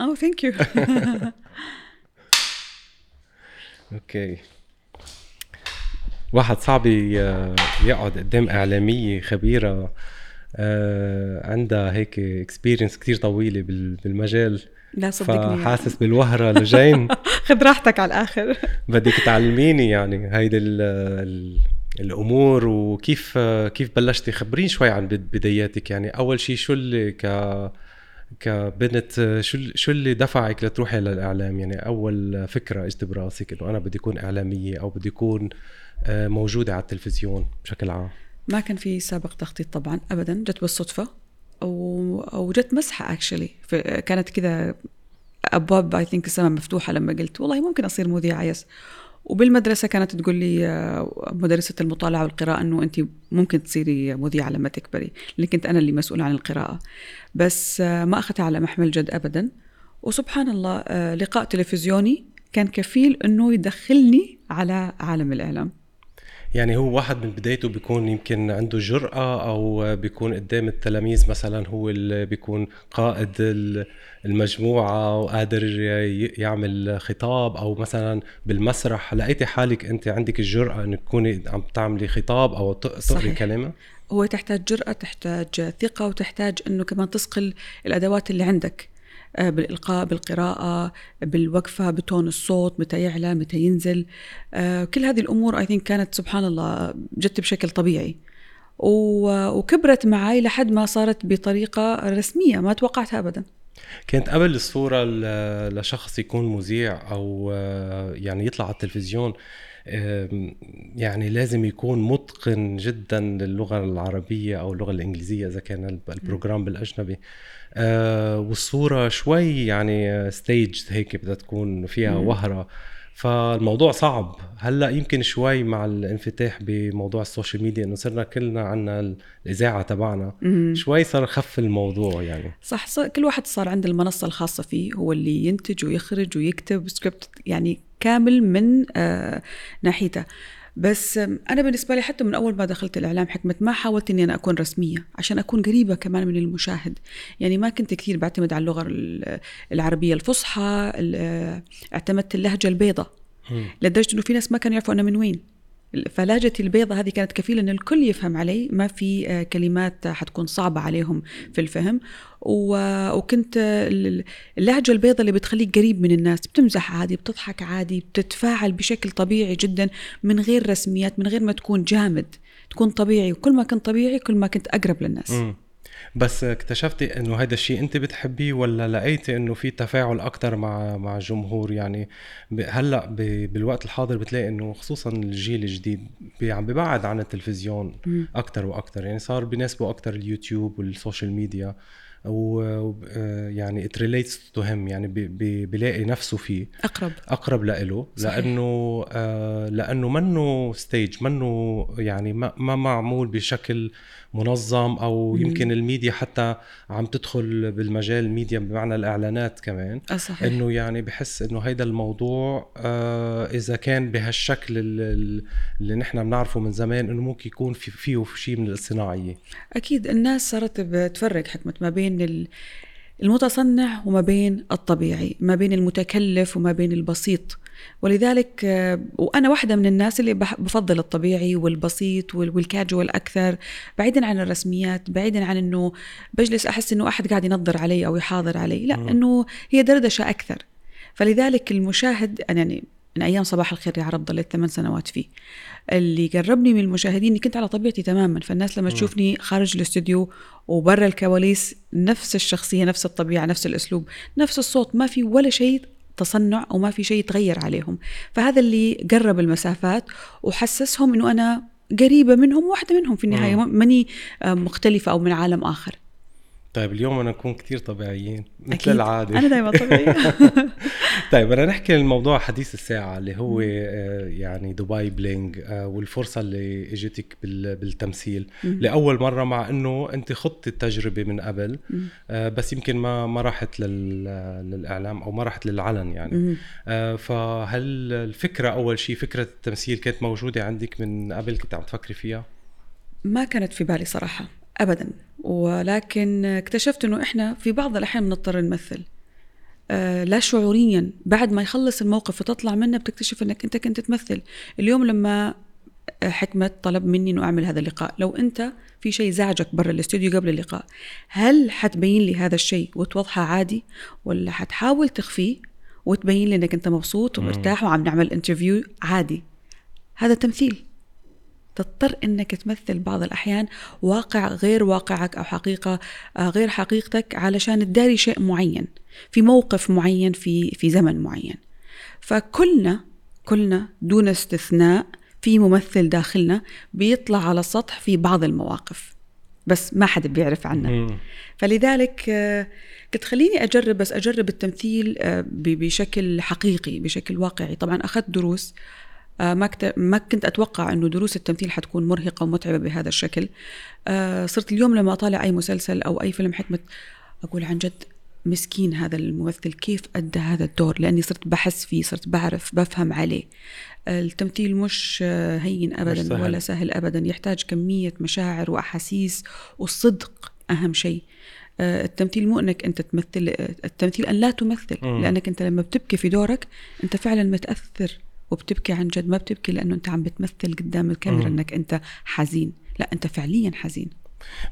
Oh, thank you. Okay واحد صعب ي- يقعد قدام إعلامية خبيرة آه، عندها هيك experience كتير طويلة بال- بالمجال. لا صدقني. فحاسس بالوهرة لجين. خذ راحتك على الآخر. بدك تعلميني يعني هيدي ال ال الأمور وكيف كيف بلشتي؟ خبريني شوي عن بد- بداياتك يعني. أول شيء شو اللي ك كنت شو ال- شو اللي دفعك لتروحي للاعلام يعني أول فكرة إجت براسك إنه أنا بدي أكون إعلامية أو بدي أكون آه، موجودة على التلفزيون بشكل عام. ما كان في سابق تخطيط طبعا ابدا جت بالصدفة وجت مسحة actually كانت كذا أبواب I think السماء مفتوحة لما قلت والله ممكن أصير مذيعة yes وبالمدرسة كانت تقول لي آه، مدرسة المطالعة والقراءة أنه أنت ممكن تصيري مذيعة لما تكبري لأن كنت أنا اللي مسؤولة عن القراءة. بس آه، ما أخذتها على محمل جد أبدا. وسبحان الله آه، لقاء تلفزيوني كان كفيل أنه يدخلني على عالم الإعلام. يعني هو واحد من بدايته بيكون يمكن عنده جرأة أو بيكون قدام التلاميذ مثلا هو اللي بيكون قائد ال- المجموعة وقادر يعمل خطاب أو مثلا بالمسرح. لقيتي حالك أنت عندك الجرأة إنك تكوني عم تعملي خطاب أو تقري. كلمة هو تحتاج جرأة تحتاج ثقة وتحتاج أنه كمان تصقل الأدوات اللي عندك. بالإلقاء بالقراءة بالوقفة بتون الصوت متى يعلى متى ينزل. آه، كل هذه الأمور أي كانت سبحان الله جت بشكل طبيعي. وكبرت معي لحد ما صارت بطريقة رسمية ما توقعتها أبدا. كانت قبل الصورة لشخص يكون مذيع أو آه، يعني يطلع على التلفزيون يعني لازم يكون متقن جدا للغة العربية أو اللغة الإنجليزية إذا كان الب- ال program بالأجنبي. آه، والصورة شوي يعني stage هيك بدها تكون فيها مم. وهرة. فالموضوع صعب. هلأ يمكن شوي مع الانفتاح بموضوع ال social media إنه صرنا كلنا عنا الإذاعة تبعنا. مم. شوي صار خف الموضوع يعني. صح صار كل واحد صار عنده المنصة الخاصة فيه. هو اللي ينتج ويخرج ويكتب سكريبت يعني كامل من آه ناحيته. بس آم، أنا بالنسبة لي حتى من أول ما دخلت الإعلام حكمة ما حاولت إني أنا أكون رسمية عشان أكون قريبة كمان من المشاهد. يعني ما كنت كثير بعتمد على اللغة ال- العربية. الفصحى ال- اعتمدت اللهجة البيضاء. لدرجة إنه في ناس ما كانوا يعرفوا أنا من وين. فلهجتي البيضة هذه كانت كفيلة إن الكل يفهم علي ما في آه، كلمات حتكون صعبة عليهم في الفهم. وكنت ال- اللهجة البيضة اللي بتخليك قريب من الناس بتمزح عادي بتضحك عادي بتتفاعل بشكل طبيعي جدا من غير رسميات من غير ما تكون جامد تكون طبيعي. وكل ما كنت طبيعي كل ما كنت أقرب للناس. مم. بس اكتشفتي إنه هذا الشيء أنت بتحبيه ولا لقيتي إنه في تفاعل أكثر مع مع الجمهور يعني هلأ بالوقت الحاضر بتلاقي إنه خصوصا الجيل الجديد عم ببعد عن التلفزيون. أكثر وأكثر يعني صار بيناسبه أكثر اليوتيوب وال social media و يعني it relates to him. يعني بي- بي- بيلاقي نفسه فيه أقرب. أقرب لإله. صحيح. لأنه آه لأنه منه stage منه يعني ما, ما معمول بشكل منظم أو. يمكن الميديا حتى عم تدخل بالمجال الميديا بمعنى الإعلانات كمان. آه، صحيح. إنه يعني بحس إنه هيدا الموضوع آه إذا كان بهالشكل ال- ال- اللي نحن بنعرفه من زمان إنه ممكن يكون في فيه شيء من الصناعية. أكيد الناس صارت بتفرق حكمة ما بين ال- المتصنع وما بين الطبيعي ما بين المتكلف وما بين البسيط. ولذلك آه، وأنا واحدة من الناس اللي بفضل الطبيعي والبسيط وال- والكاجوال أكثر بعيدا عن الرسميات بعيدا عن أنه بجلس أحس أنه أحد قاعد ينظر علي أو يحاضر علي لا. أنه هي دردشة أكثر فلذلك المشاهد أنا يعني من أيام صباح الخير يا عرب ضليت ثمان سنوات فيه اللي قربني من المشاهدين إني كنت على طبيعتي تماما فالناس لما. تشوفني خارج الاستوديو وبرا الكواليس نفس الشخصية نفس الطبيعة نفس الأسلوب نفس الصوت ما في ولا شيء تصنع وما في شيء يتغير عليهم فهذا اللي قرب المسافات وحسسهم إنه أنا قريبة منهم واحدة منهم في النهاية مم. ماني مختلفة أو من عالم آخر طيب اليوم بدنا نكون كتير طبيعيين مثل أكيد. العادة أنا دائما طبيعية طيب بدنا نحكي الموضوع حديث الساعة اللي هو آه، يعني دبي بلينج آه، والفرصة اللي إجتك بال- بالتمثيل مم. لأول مرة مع إنه أنت خضتي التجربة من قبل. آه، بس يمكن ما ما راحت لل- للإعلام أو ما راحت للعلن يعني فهل الفكرة أول شيء فكرة التمثيل كانت موجودة عندك من قبل كنت عم تفكري فيها؟ ما كانت في بالي صراحة أبدا ولكن اكتشفت أنه إحنا في بعض الأحيان بنضطر نمثل. آه لا شعوريا. بعد ما يخلص الموقف وتطلع منه بتكتشف إنك أنت كنت تمثل. اليوم لما حكمة طلب مني إنه أعمل هذا اللقاء. لو أنت في شيء زعجك برا الاستوديو قبل اللقاء هل حتبين لي هذا الشيء وتوضحه عادي ولا حتحاول تخفيه وتبين لي إنك أنت مبسوط ومرتاح وعم نعمل انترفيو عادي؟ هذا تمثيل تضطر إنك تمثل بعض الأحيان واقع غير واقعك أو حقيقة آه، غير حقيقتك علشان تداري شيء معين في موقف معين في في زمن معين. فكلنا كلنا دون استثناء في ممثل داخلنا بيطلع على السطح في بعض المواقف بس ما حدا بيعرف عنه. فلذلك آه، قلت خليني أجرب بس أجرب التمثيل آه، بشكل حقيقي بشكل واقعي. طبعا أخذت دروس ما ما كنت أتوقع إنه دروس التمثيل حتكون مرهقة ومتعبة بهذا الشكل. صرت اليوم لما أطالع أي مسلسل أو أي فيلم حكمه أقول عن جد مسكين هذا الممثل كيف أدى هذا الدور؟ لأني صرت بحس فيه صرت بعرف بفهم عليه. التمثيل مش هين أبدا مش سهل. ولا سهل أبدا. يحتاج كمية مشاعر وأحاسيس والصدق أهم شيء. آه، التمثيل مو إنك أنت تمثل التمثيل أن لا تمثل م. لأنك أنت لما بتبكي في دورك أنت فعلا متأثر. وبتبكي عن جد ما بتبكي لأنه أنت عم بتمثل قدام الكاميرا. إنك أنت حزين. لا أنت فعليا حزين.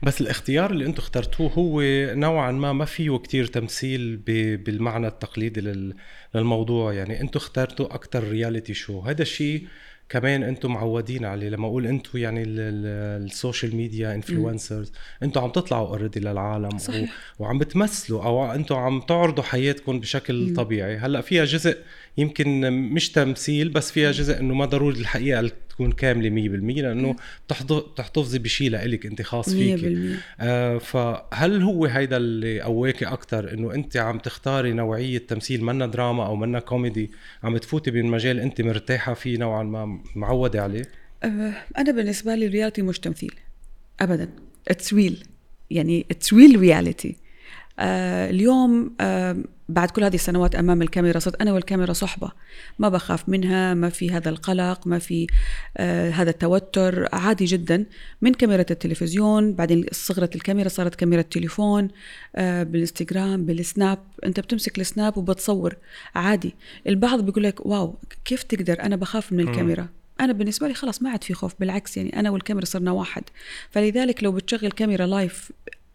بس الاختيار اللي أنتم اخترتوه هو نوعا ما ما فيه كتير تمثيل بالمعنى التقليدي للموضوع. يعني أنتم اخترتوا أكثر reality show هذا الشيء كمان أنتم معودين عليه. لما أقول أنتم يعني ال social media influencers أنتم عم تطلعوا already للعالم صحيح. وعم بتمثلوا أو أنتم عم تعرضوا حياتكم بشكل مم. طبيعي. هلأ فيها جزء يمكن مش تمثيل بس فيها جزء إنه ما ضروري الحقيقة تكون كاملة 100% لأنه بتحتفظي بشيء لإلك انت خاص فيك آه فهل هو هيدا اللي قواكي أكثر إنه أنت عم تختاري نوعية تمثيل منا دراما أو منا كوميدي عم تفوتي بمجال أنت مرتاحة فيه نوعا ما معودة عليه؟ آه أنا بالنسبة لي ال reality مش تمثيل ابدا. it's real يعني it's real reality اليوم آه بعد كل هذه السنوات أمام الكاميرا صرت أنا والكاميرا صحبة. ما بخاف منها ما في هذا القلق ما في آه هذا التوتر. عادي جدا. من كاميرا التلفزيون بعدين صغرت الكاميرا صارت كاميرا تليفون آه بالإنستغرام بالسناب. أنت بتمسك السناب وبتصور. عادي. البعض بيقول لك wow كيف تقدر؟ أنا بخاف من الكاميرا. أنا بالنسبة لي خلاص ما عاد في خوف بالعكس يعني أنا والكاميرا صرنا واحد. فلذلك لو بتشغل كاميرا live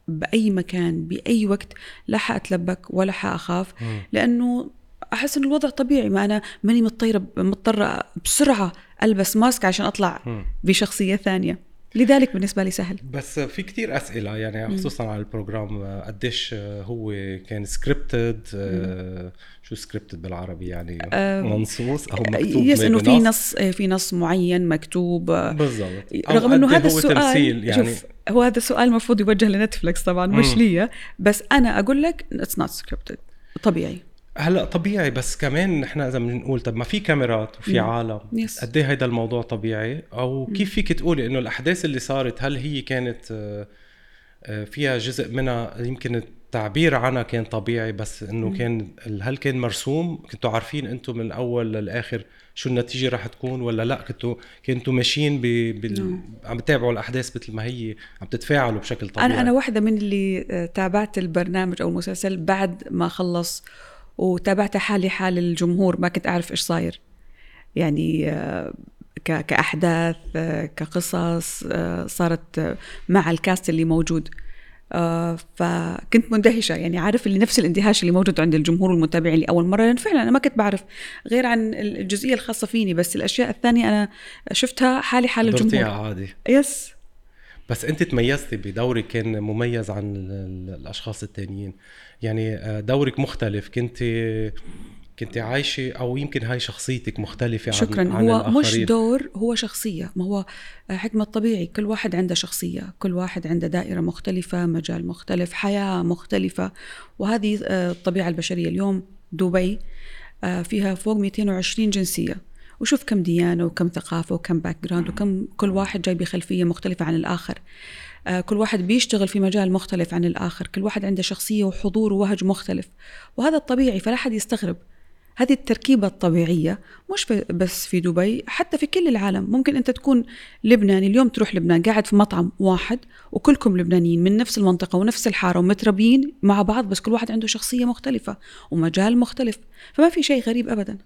بأي مكان بأي وقت لا حأتلبك ولا حأخاف. لأنه أحس إن الوضع طبيعي ما أنا ماني مضطره مضطرة بسرعة ألبس mask عشان أطلع بشخصية ثانية. لذلك بالنسبة لي سهل. بس في كتير أسئلة يعني خصوصا على ال program قديش هو كان scripted آه، شو scripted بالعربي؟ يعني آه، منصوص أو مكتوب yes إنه في نص؟ إيه، في نص معين مكتوب. بالضبط. رغم إنه هذا السؤال يعني شوف هو هذا السؤال المفروض يوجه لنتفلكس طبعا مش لي بس أنا أقول لك it's not scripted طبيعي. هلا طبيعي بس كمان نحن إذا بنقول طب ما في كاميرات وفي مم. عالم yes. قد إيه هيدا الموضوع طبيعي؟ أو. كيف فيك تقولي إنه الأحداث اللي صارت هل هي كانت آه، آه، فيها جزء منها يمكن التعبير عنها كان طبيعي بس إنه كان هل كان مرسوم؟ كنتوا عارفين أنتم من الأول للآخر شو النتيجة رح تكون ولا لا؟ كنتوا كنتوا ماشيين بال... نعم. عم تتابعوا الأحداث مثل ما هي عم تتفاعلوا بشكل طبيعي. أنا أنا واحدة من اللي آه، تابعت البرنامج أو المسلسل بعد ما خلص وتابعت حالي حال الجمهور ما كنت أعرف إيش صاير. يعني آه، كأحداث آه، كقصص صارت مع الكاست اللي موجود. آه فكنت مندهشة. يعني عارف اللي نفس الاندهاش اللي موجود عند الجمهور والمتابعين لأول مرة. لأن فعلا أنا ما كنت بعرف غير عن الجزئية الخاصة فيني بس الأشياء الثانية أنا شفتها حالي حال الجمهور. عادي. يس بس أنت تميزتي بدورك كان مميز عن الأشخاص الثانيين يعني آه، دورك مختلف. كنت كنت عايشة أو يمكن هاي شخصيتك مختلفة شكرا. عن, عن هو الآخرين. مش دور هو شخصية. ما هو حكمة طبيعي. كل واحد عنده شخصية. كل واحد عنده دائرة مختلفة مجال مختلف حياة مختلفة. وهذه آه، الطبيعة البشرية اليوم دبي آه، فيها فوق 220 جنسية. وشوف كم ديانة وكم ثقافة وكم background وكم كل واحد جاي بخلفية مختلفة عن الآخر. آه، كل واحد بيشتغل في مجال مختلف عن الآخر. كل واحد عنده شخصية وحضور ووهج مختلف. وهذا الطبيعي فلا حد يستغرب. هذه التركيبة الطبيعية مش بس في دبي حتى في كل العالم. ممكن أنت تكون لبناني اليوم تروح لبنان قاعد في مطعم واحد وكلكم لبنانيين من نفس المنطقة ونفس الحارة ومتربيين مع بعض بس كل واحد عنده شخصية مختلفة ومجال مختلف. فما في شيء غريب أبدا.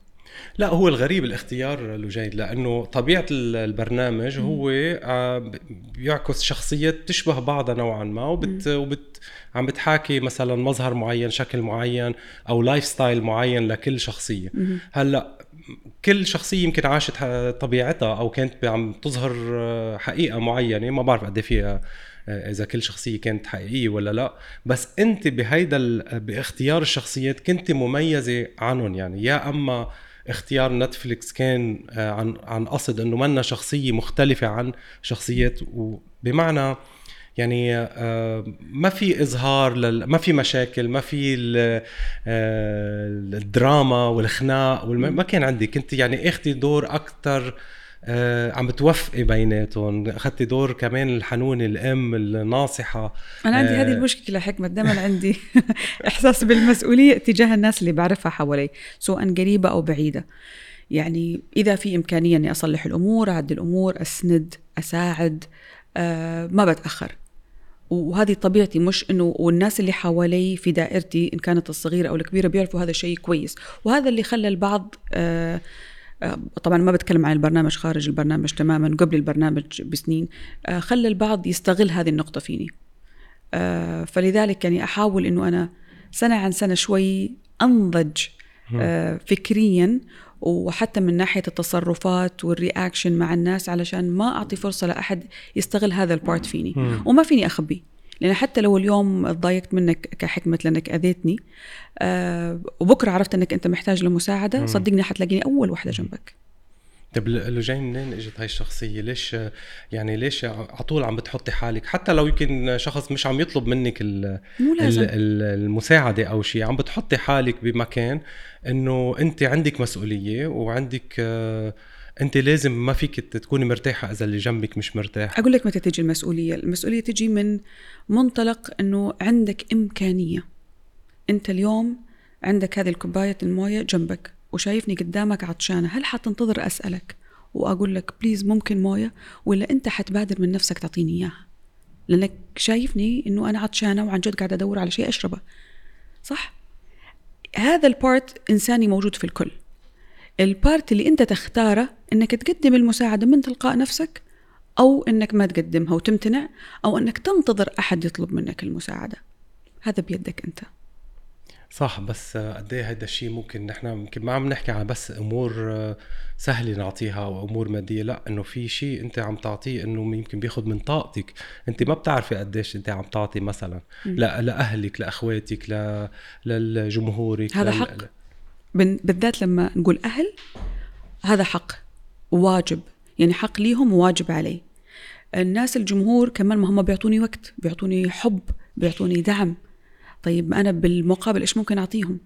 لا هو الغريب الاختيار لجيد لأنه طبيعة البرنامج هو آه، بيعكس شخصيات تشبه بعضها نوعا ما وبت, وبت عم بتحاكي مثلا مظهر معين شكل معين أو lifestyle معين لكل شخصية. هلأ كل شخصية يمكن عاشت طبيعتها أو كانت عم تظهر آه، حقيقة معينة. ما بعرف قد إيه فيها آه، إذا كل شخصية كانت حقيقية ولا لا. بس أنت بهيدا بإختيار الشخصيات كنت مميزة عنهم يعني يا أما اختيار نتفليكس كان آه، عن عن قصد إنه منا شخصية مختلفة عن شخصيات وبمعنى يعني آه، ما في إظهار لل... ما في مشاكل ما في آه، الدراما والخناق والم... ما كان عندي. كنت يعني اخذتي دور أكثر عم بتوفقي بيناتهم. أخذتي دور كمان الحنونه الأم الناصحة. أنا عندي آه هذه المشكلة حكمة دائما عندي إحساس بالمسؤولية تجاه الناس اللي بعرفها حوالي سواء قريبة أو بعيدة. يعني إذا في إمكانية إني أصلح الأمور أعدل الأمور أسند أساعد آه ما بتأخر. وهذه طبيعتي مش إنه والناس اللي حوالي في دائرتي إن كانت الصغيرة أو الكبيرة بيعرفوا هذا الشيء كويس. وهذا اللي خلى البعض آه آه، طبعا ما بتكلم عن البرنامج خارج البرنامج تماما قبل البرنامج بسنين. آه، خلى البعض يستغل هذه النقطة فيني. آه، فلذلك يعني أحاول أنه أنا سنة عن سنة شوي أنضج فكريا وحتى من ناحية التصرفات وال reaction مع الناس علشان ما أعطي فرصة لأحد يستغل هذا ال part فيني. وما فيني أخبيه لأن حتى لو اليوم تضايقت منك كحكمة لأنك أذيتني آه وبكرة عرفت أنك أنت محتاج لمساعدة صدقني حتلاقيني أول وحدة جنبك طيب لجين منين إجت هاي الشخصية؟ ليش يعني ليش على طول عم بتحطي حالك حتى لو يمكن شخص مش عم يطلب منك مو لازم. المساعدة أو شيء عم بتحطي حالك بمكان إنه أنت عندك مسؤولية وعندك آه أنت لازم ما فيك تكوني مرتاحة إذا اللي جنبك مش مرتاح. أقول لك متى تجي المسؤولية. المسؤولية تجي من منطلق إنه عندك إمكانية. أنت اليوم عندك هذه الكوباية الموية جنبك وشايفني قدامك عطشانة. هل حتنتظر أسألك وأقول لك بليز ممكن موية ولا أنت حتبادر من نفسك تعطيني إياها؟ لأنك شايفني إنه أنا عطشانة وعن جد قاعدة أدور على شيء أشربه. صح؟ هذا البارت إنساني موجود في الكل. البارت اللي انت تختاره انك تقدم المساعدة من تلقاء نفسك أو انك ما تقدمها وتمتنع أو انك تنتظر أحد يطلب منك المساعدة. هذا بيدك أنت. صح بس قد إيه هذا الشيء ممكن نحن يمكن ما عم نحكي على بس أمور سهلة نعطيها أو أمور مادية لا إنه في شيء أنت عم تعطيه إنه يمكن بياخذ من طاقتك. أنت ما بتعرفي قديش أنت عم تعطي مثلا لا لأهلك لأخواتك ل... لجمهورك هذا حق. بالذات لما نقول أهل هذا حق وواجب يعني حق ليهم وواجب علي الناس الجمهور كمان ما هم بيعطوني وقت بيعطوني حب بيعطوني دعم. طيب أنا بالمقابل إيش ممكن أعطيهم؟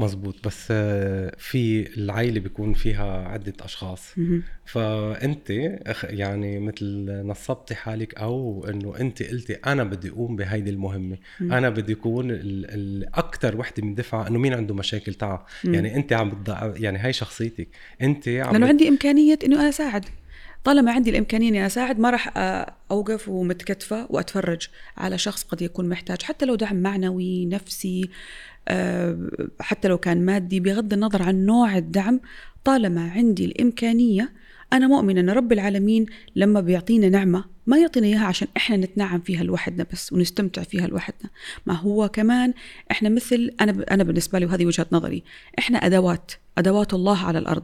مزبوط بس آه، في العائلة بيكون فيها عدة أشخاص. فأنت يعني مثل نصبتي حالك أو أنه أنت قلتي أنا بدي أقوم بهيدي المهمة. أنا بدي أكون الأكثر وحدة من دفعة أنه مين عنده مشاكل تعا. يعني أنت عم بتضع يعني هاي شخصيتك. أنت عم لأنه عندي إمكانية أنه أنا أساعد. طالما عندي الإمكانية إني أساعد ما راح أوقف ومتكتفة وأتفرج على شخص قد يكون محتاج. حتى لو دعم معنوي نفسي آه، حتى لو كان مادي بغض النظر عن نوع الدعم طالما عندي الإمكانية أنا مؤمنة أن رب العالمين لما بيعطينا نعمة ما يعطينا إياها عشان إحنا نتنعم فيها لوحدنا بس ونستمتع فيها لوحدنا. ما هو كمان إحنا مثل أنا أنا بالنسبة لي وهذه وجهة نظري إحنا أدوات أدوات الله على الأرض.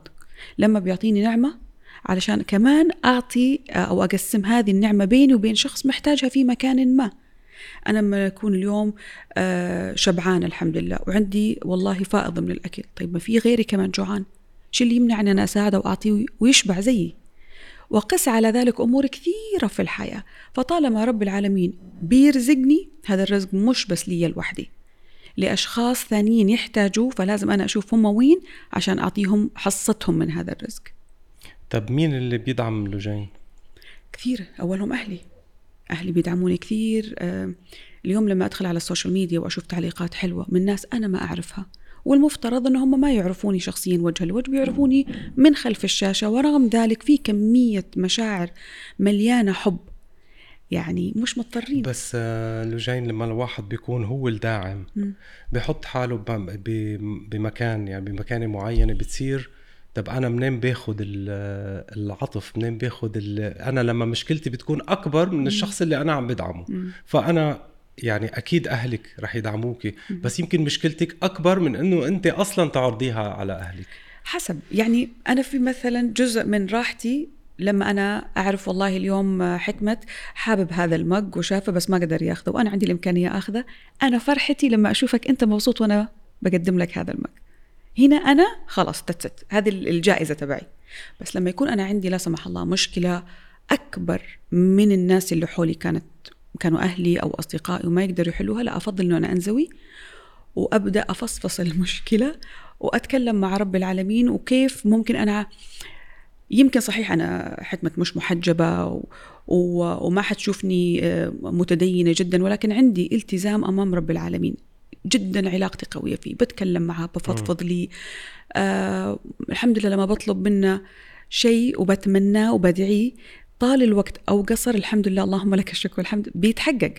لما بيعطيني نعمة علشان كمان أعطي أو أقسم هذه النعمة بيني وبين شخص محتاجها في مكان ما. أنا لما أكون اليوم آه، شبعان الحمد لله وعندي والله فائض من الأكل. طيب ما في غيري كمان جوعان؟ شو اللي يمنعني أنا أساعده وأعطيه ويشبع زيي؟ وقس على ذلك أمور كثيرة في الحياة. فطالما رب العالمين بيرزقني هذا الرزق مش بس لي لوحدي لأشخاص ثانيين يحتاجوا فلازم أنا أشوف هم وين عشان أعطيهم حصتهم من هذا الرزق. طب مين اللي بيدعم لوجين؟ كثير أولهم أهلي. أهلي بيدعموني كثير اليوم لما أدخل على السوشيال ميديا وأشوف تعليقات حلوة من ناس أنا ما أعرفها والمفترض إن هم ما يعرفوني شخصيا وجها لوجه بيعرفوني من خلف الشاشة ورغم ذلك في كمية مشاعر مليانة حب يعني مش مضطرين بس آه، لوجين لما الواحد بيكون هو الداعم. بحط حاله بمكان يعني بمكانه معينه بتصير طب أنا منين باخد ال- العطف؟ منين باخد ال- أنا لما مشكلتي بتكون أكبر من الشخص اللي أنا عم بدعمه. م. فأنا يعني أكيد أهلك رح يدعموكي بس يمكن مشكلتك أكبر من إنه أنت أصلا تعرضيها على أهلك. حسب يعني أنا في مثلا جزء من راحتي لما أنا أعرف والله اليوم حكمة حابب هذا المج وشافه بس ما قدر ياخذه وأنا عندي الإمكانية أخذه أنا فرحتي لما أشوفك أنت مبسوط وأنا بقدم لك هذا المج. هنا أنا خلاص تتست هذه الجائزة تبعي. بس لما يكون أنا عندي لا سمح الله مشكلة أكبر من الناس اللي حولي كانت كانوا أهلي أو أصدقائي وما يقدروا يحلوها لا أفضل إنه أنا أنزوي وأبدأ أفصفص المشكلة وأتكلم مع رب العالمين وكيف ممكن أنا يمكن صحيح أنا حكمة مش محجبة و... و... وما حتشوفني آه، متدينة جدا ولكن عندي التزام أمام رب العالمين. جدا علاقتي قوية فيه بتكلم معاه بفضفض لي. آه الحمد لله لما بطلب منه شيء وبتمناه وبدعيه طال الوقت أو قصر الحمد لله اللهم لك الشكر والحمد بيتحقق.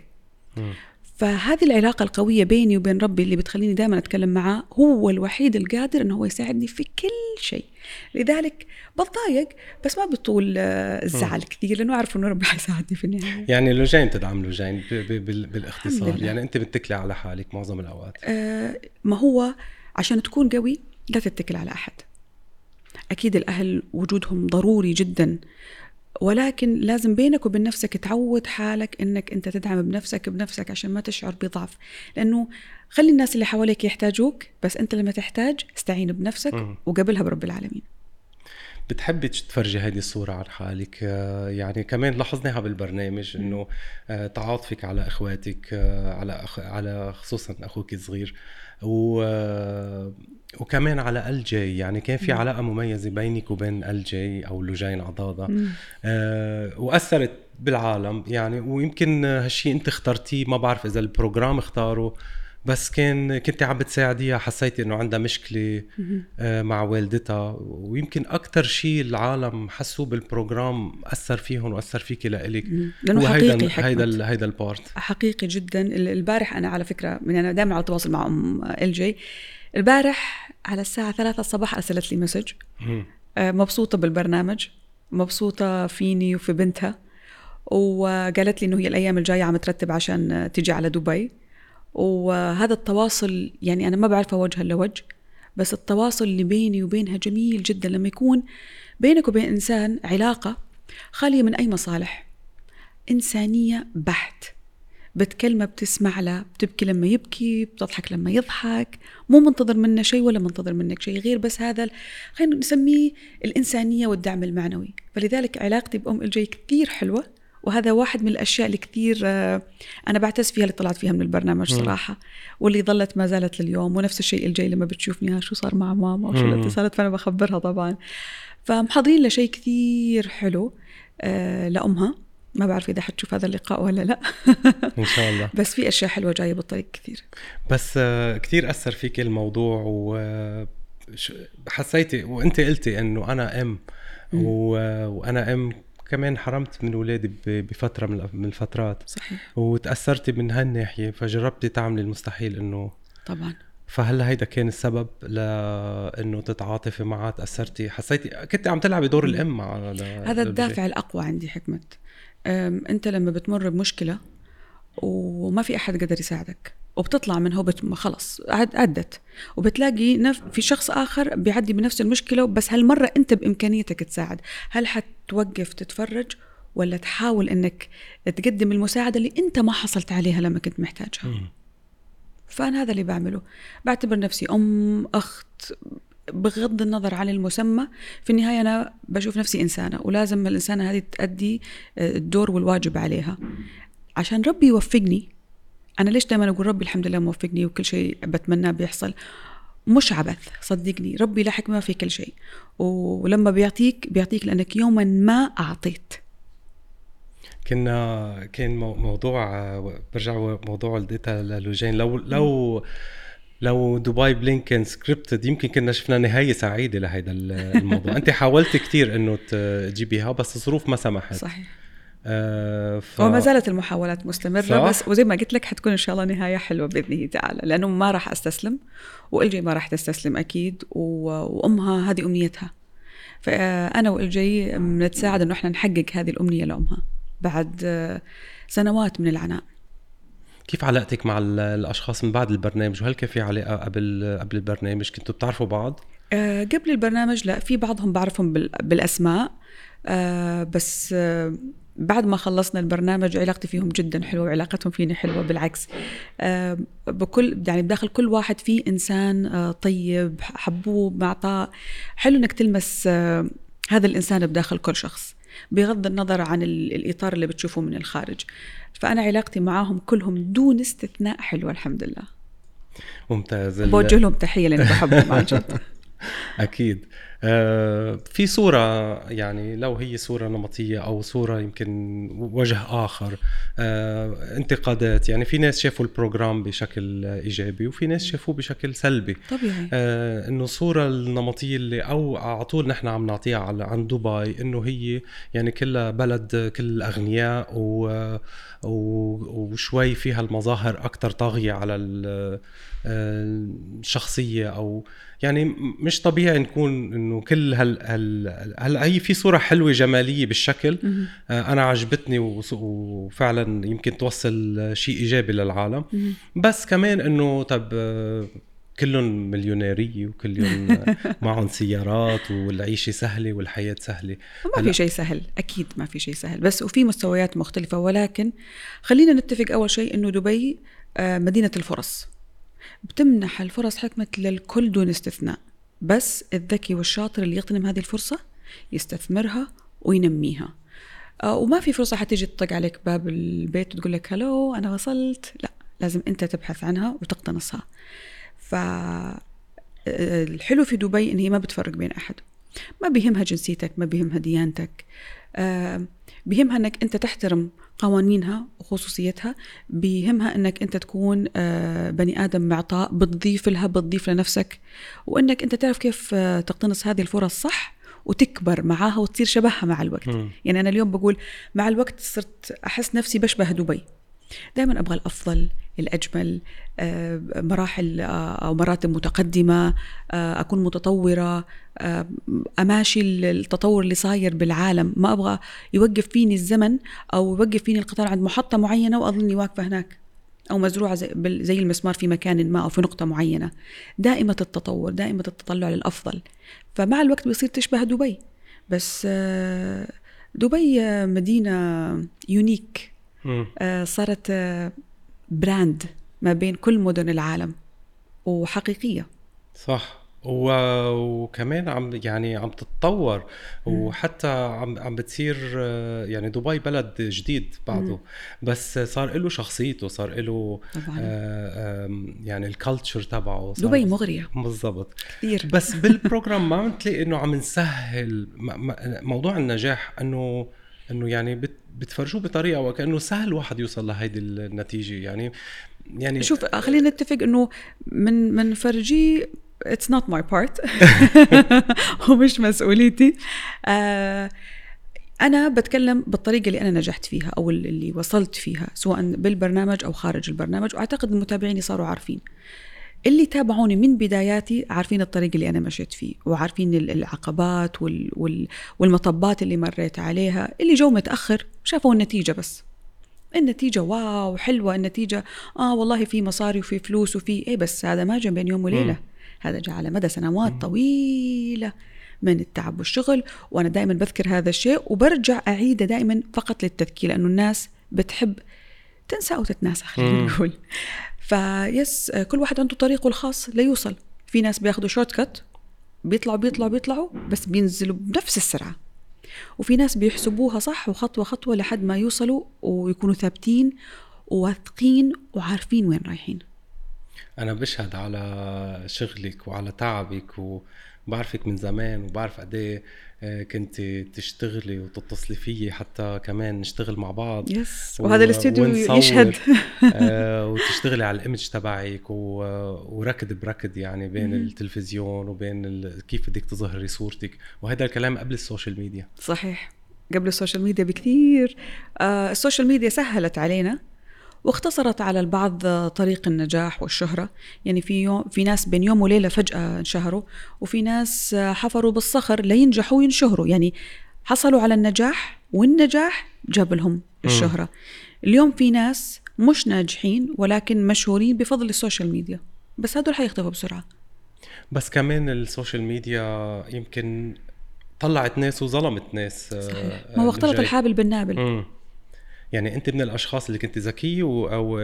مم. فهذه العلاقة القوية بيني وبين ربي اللي بتخليني دائما أتكلم معاه هو الوحيد القادر أنه هو يساعدني في كل شيء. لذلك بتضايق بس ما بطول آه، الزعل كثير لأنه أعرف أنه ربي حيساعدني في النهاية. يعني لوجين تدعم لوجين بالاختصار. يعني أنت بتكلي على حالك معظم الأوقات. آه، ما هو عشان تكون قوي لا تتكل على أحد. أكيد الأهل وجودهم ضروري جدا. ولكن لازم بينك وبين نفسك تعود حالك إنك أنت تدعم بنفسك بنفسك عشان ما تشعر بضعف. لأنه خلي الناس اللي حواليك يحتاجوك بس أنت لما تحتاج استعين بنفسك. وقبلها برب العالمين. بتحبي تفرجي هذه الصورة عن حالك؟ آه، يعني كمان لاحظناها بالبرنامج إنه آه، تعاطفك على إخواتك آه، على أخ... على خصوصا أخوك الصغير. و... وكمان على إلجي يعني كان في مم. علاقة مميزة بينك وبين إلجي أو لوجين عضاضة مم. آه، وأثرت بالعالم يعني ويمكن هالشيء أنت اخترتيه ما بعرف إذا ال program اختاره بس كان كنت عم بتساعديها حسيتي إنه عندها مشكلة. آه، مع والدتها ويمكن أكثر شيء العالم حسوا بال program أثر فيهم وأثر فيكي لإلك. لأنه حقيقي هيدا ال- هيدا البارت حقيقي جدا ال- البارح أنا على فكرة من أنا دائما على تواصل مع أم إلجي البارح على الساعة 3 الصباح أرسلت لي message. آه، مبسوطة بالبرنامج مبسوطة فيني وفي بنتها وقالت لي إنه هي الأيام الجاية عم ترتب عشان تيجي على دبي. وهذا التواصل يعني أنا ما بعرفه وجها لوجه بس التواصل اللي بيني وبينها جميل جدا. لما يكون بينك وبين إنسان علاقة خالية من أي مصالح إنسانية بحت. بتكلمه بتسمع له بتبكي لما يبكي بتضحك لما يضحك. مو منتظر منه شيء ولا منتظر منك شيء غير بس هذا خلينا نسميه الإنسانية والدعم المعنوي. فلذلك علاقتي بأم إلجي كثير حلوة وهذا واحد من الأشياء اللي كثير آه، أنا بعتز فيها اللي طلعت فيها من البرنامج. صراحة واللي ظلت ما زالت لليوم. ونفس الشيء الجاي لما بتشوفني ها شو صار مع ماما؟ وشو مم. الاتصالات؟ فأنا بخبرها طبعا. فمحضرين لها شيء كثير حلو آه، لأمها. ما بعرف إذا حتشوف هذا اللقاء ولا لا. إن شاء الله. بس في أشياء حلوة جاية بالطريق كثير. بس آه، كتير أثر فيك الموضوع و ش- حسيتي وأنت قلتي إنه أنا أم. و... وأنا أم كمان حرمت من اولادي بفترة من الفترات. صحيح. وتأثرتي من هالناحية فجربتي تعملي المستحيل إنه طبعا. فهل هيدا كان السبب لأنه تتعاطفي معها تأثرتي؟ حسيتي كنت عم تلعبي دور الأم مع هذا الدافع الأقوى عندي حكمه أم، أنت لما بتمر بمشكلة وما في أحد قدر يساعدك وبتطلع منها وبت... خلص عد... عدت وبتلاقي نف... في شخص آخر بيعدي بنفس المشكلة بس هالمرة أنت بإمكانيتك تساعد. هل حتوقف تتفرج ولا تحاول إنك تقدم المساعدة اللي أنت ما حصلت عليها لما كنت محتاجها؟ مم. فأنا هذا اللي بعمله. بعتبر نفسي أم أخت بغض النظر عن المسمى في النهاية أنا بشوف نفسي إنسانة ولازم الإنسانة هذه تأدي آه، الدور والواجب عليها. عشان ربي يوفقني أنا ليش دائما أقول ربي الحمد لله موفقني وكل شيء بتمناه بيحصل؟ مش عبث صدقني ربي له حكمة في كل شيء. ولما بيعطيك بيعطيك لأنك يوما ما أعطيت. كنا كان مو- موضوع برجع موضوع والدتها للوجين لو لو لو دبي بلينكن سكريبتد يمكن كنا شفنا نهاية سعيدة لهيدا الموضوع. أنت حاولت كثير إنه تجيبيها بس الظروف ما سمحت. صحيح. آه ف... وما زالت المحاولات مستمرة صح؟ بس وزي ما قلت لك حتكون إن شاء الله نهاية حلوة بإذنه تعالى لأنه ما راح أستسلم وإلجي ما راح تستسلم أكيد و... وأمها هذه أمنيتها. فأنا وإلجي بنتساعد إنه إحنا نحقق هذه الأمنية لأمها بعد آه، سنوات من العناء. كيف علاقتك مع ال- الأشخاص من بعد البرنامج؟ وهل كان في علاقة قبل قبل البرنامج؟ كنتوا بتعرفوا بعض؟ آه، قبل البرنامج لا في بعضهم بعرفهم بال- بالأسماء. آه، بس آه، بعد ما خلصنا البرنامج علاقتي فيهم جدا حلوة وعلاقتهم فيني حلوة بالعكس. آه، بكل يعني بداخل كل واحد فيه إنسان آه، طيب حبوب معطاء. حلو إنك تلمس آه، هذا الإنسان بداخل كل شخص. بغض النظر عن ال- الإطار اللي بتشوفه من الخارج. فأنا علاقتي معاهم كلهم دون استثناء حلوة الحمد لله. ممتاز. بوجه لهم تحية لاني بحبهم عن جد. أكيد. آه في صورة يعني لو هي صورة نمطية أو صورة يمكن وجه آخر آه انتقادات. يعني في ناس شافوا البروجرام بشكل إيجابي وفي ناس شافوه بشكل سلبي. طبيعي. آه إنه الصورة النمطية اللي أو على طول نحن عم نعطيها على عن دبي إنه هي يعني كلها بلد كل الاغنياء و وشوي فيها المظاهر أكثر طاغية على ال- آه، الشخصية أو يعني مش طبيعي نكون إنه كل هال هال هلا هي في صورة حلوة جمالية بالشكل. آه، أنا عجبتني وفعلا يمكن توصل شيء إيجابي للعالم. بس كمان إنه طب آه، كلهم مليونيرية وكلهم معهم سيارات والعيشة سهلة والحياة سهلة ما. في شيء سهل أكيد ما في شيء سهل بس وفي مستويات مختلفة ولكن خلينا نتفق أول شيء إنه دبي آه، مدينة الفرص بتمنح الفرص حكمة للكل دون استثناء بس الذكي والشاطر اللي يغتنم هذه الفرصة يستثمرها وينميها. آه، وما في فرصة حتيجي تطق عليك باب البيت وتقول لك هلو أنا وصلت. لا لازم أنت تبحث عنها وتقتنصها. ف آه، في دبي إن هي ما بتفرق بين أحد. ما بيهمها جنسيتك ما بيهمها ديانتك. آه، بيهمها إنك أنت تحترم قوانينها وخصوصيتها بيهمها إنك أنت تكون آه، بني آدم معطاء بتضيف لها بتضيف لنفسك وإنك أنت تعرف كيف آه، تقتنص هذه الفرص صح وتكبر معاها وتصير شبهها مع الوقت مم. يعني أنا اليوم بقول مع الوقت صرت أحس نفسي بشبه دبي دائما أبغى الأفضل الأجمل آه، مراحل آه، أو مراتب متقدمة آه، أكون متطورة أماشي التطور اللي صاير بالعالم. ما أبغى يوقف فيني الزمن أو يوقف فيني القطار عند محطة معينة واظني واقفة هناك أو مزروعة زي, المسمار في مكان ما أو في نقطة معينة. دائمة التطور دائمة التطلع للأفضل. فمع الوقت بيصير تشبه دبي. بس دبي مدينة unique صارت آه، brand ما بين كل مدن العالم وحقيقية. صح. وكمان عم يعني عم تتطور. وحتى عم عم بتصير آه، يعني دبي بلد جديد بعده. بس صار له شخصيته صار له آه يعني ال culture تبعه دبي مغرية. بالضبط. كثير بس بال program ما عم تلاقي إنه عم نسهل موضوع النجاح إنه إنه يعني بت بتفرجوه بطريقة وكأنه سهل واحد يوصل لهيدي النتيجة. يعني يعني شوف خلينا نتفق إنه من من فرجي it's not my part ومش مسؤوليتي. آه أنا بتكلم بالطريقة اللي أنا نجحت فيها أو اللي وصلت فيها سواء بالبرنامج أو خارج البرنامج. وأعتقد المتابعين صاروا عارفين. اللي تابعوني من بداياتي عارفين الطريق اللي أنا مشيت فيه وعارفين ال- العقبات وال وال والمطبات اللي مريت عليها اللي جو متأخر شافوا النتيجة بس. النتيجة wow حلوة النتيجة. آه والله في مصاري وفي فلوس وفي إيه بس هذا ما جاء بين يوم وليلة. هذا جاء على مدى سنوات طويلة من التعب والشغل وأنا دائما بذكر هذا الشيء وبرجع أعيده دائما فقط للتذكير لأنه الناس بتحب تنسى أو تتناسى خلينا. نقول. بس كل واحد عنده طريقه الخاص ليوصل في ناس بياخدوا shortcut بيطلعوا بيطلعوا بيطلعوا بس بينزلوا بنفس السرعة. وفي ناس بيحسبوها صح وخطوة خطوة لحد ما يوصلوا ويكونوا ثابتين وواثقين وعارفين وين رايحين. أنا بشهد على شغلك وعلى تعبك وبعرفك من زمان وبعرف قد إيه كنت تشتغلي وتتصلي فيي حتى كمان نشتغل مع بعض. yes وهذا الاستوديو يشهد. آه، وتشتغلي على ال image تبعك وركض بركض يعني بين التلفزيون وبين كيف بدك تظهري صورتك. وهذا الكلام قبل السوشيال ميديا. صحيح. قبل السوشيال ميديا بكثير. آه السوشيال ميديا سهلت علينا. واختصرت على البعض طريق النجاح والشهرة. يعني في يوم في ناس بين يوم وليلة فجأة انشهروا وفي ناس حفروا بالصخر لينجحوا وينشهروا. يعني حصلوا على النجاح والنجاح جاب لهم الشهرة. اليوم في ناس مش ناجحين ولكن مشهورين بفضل السوشيال ميديا. بس هدول حيختفوا بسرعة. بس كمان السوشيال ميديا يمكن طلعت ناس وظلمت ناس صحيح. ما هو اختلط الحابل بالنابل. مم. يعني أنت من الأشخاص اللي كنت ذكي أو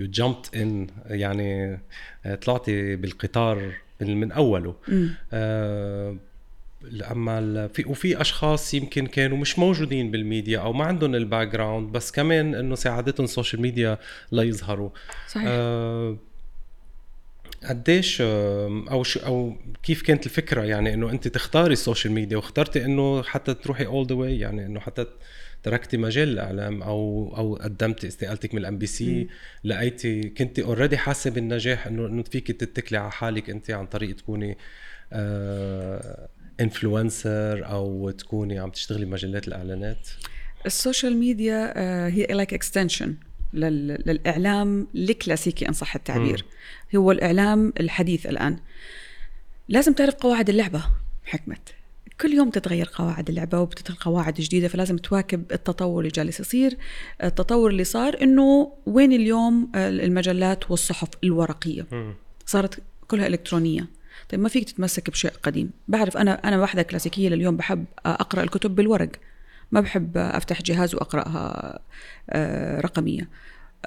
you jumped in يعني آه، طلعتي بالقطار من أوله. آه اما في وفي أشخاص يمكن كانوا مش موجودين بالميديا أو ما عندهم ال background بس كمان إنه ساعدتهم السوشيال ميديا ليظهروا صحيح. آه قديش آه، أو شو أو كيف كانت الفكرة؟ يعني إنه أنت تختاري السوشيال ميديا واخترتي إنه حتى تروحي all the way يعني إنه حتى تركتي مجال الاعلام أو أو قدمتي استقالتك من ال MBC لقيتي كنت already حاسة بالنجاح انه إنه فيك تتكلي على حالك انت عن طريق تكوني influencer آه أو تكوني عم تشتغلي بمجالات الإعلانات؟ السوشيال ميديا آه هي like extension للإعلام الكلاسيكي أن صح التعبير. م. هو الإعلام الحديث الآن. لازم تعرف قواعد اللعبة حكمت. كل يوم تتغير قواعد اللعبة وبتدخل قواعد جديدة فلازم تواكب التطور اللي جالس يصير. التطور اللي صار إنه وين اليوم المجلات والصحف الورقية؟ صارت كلها إلكترونية. طيب ما فيك تتمسك بشيء قديم. بعرف أنا أنا واحدة كلاسيكية لليوم بحب أقرأ الكتب بالورق. ما بحب أفتح جهاز وأقرأها آه، رقمية.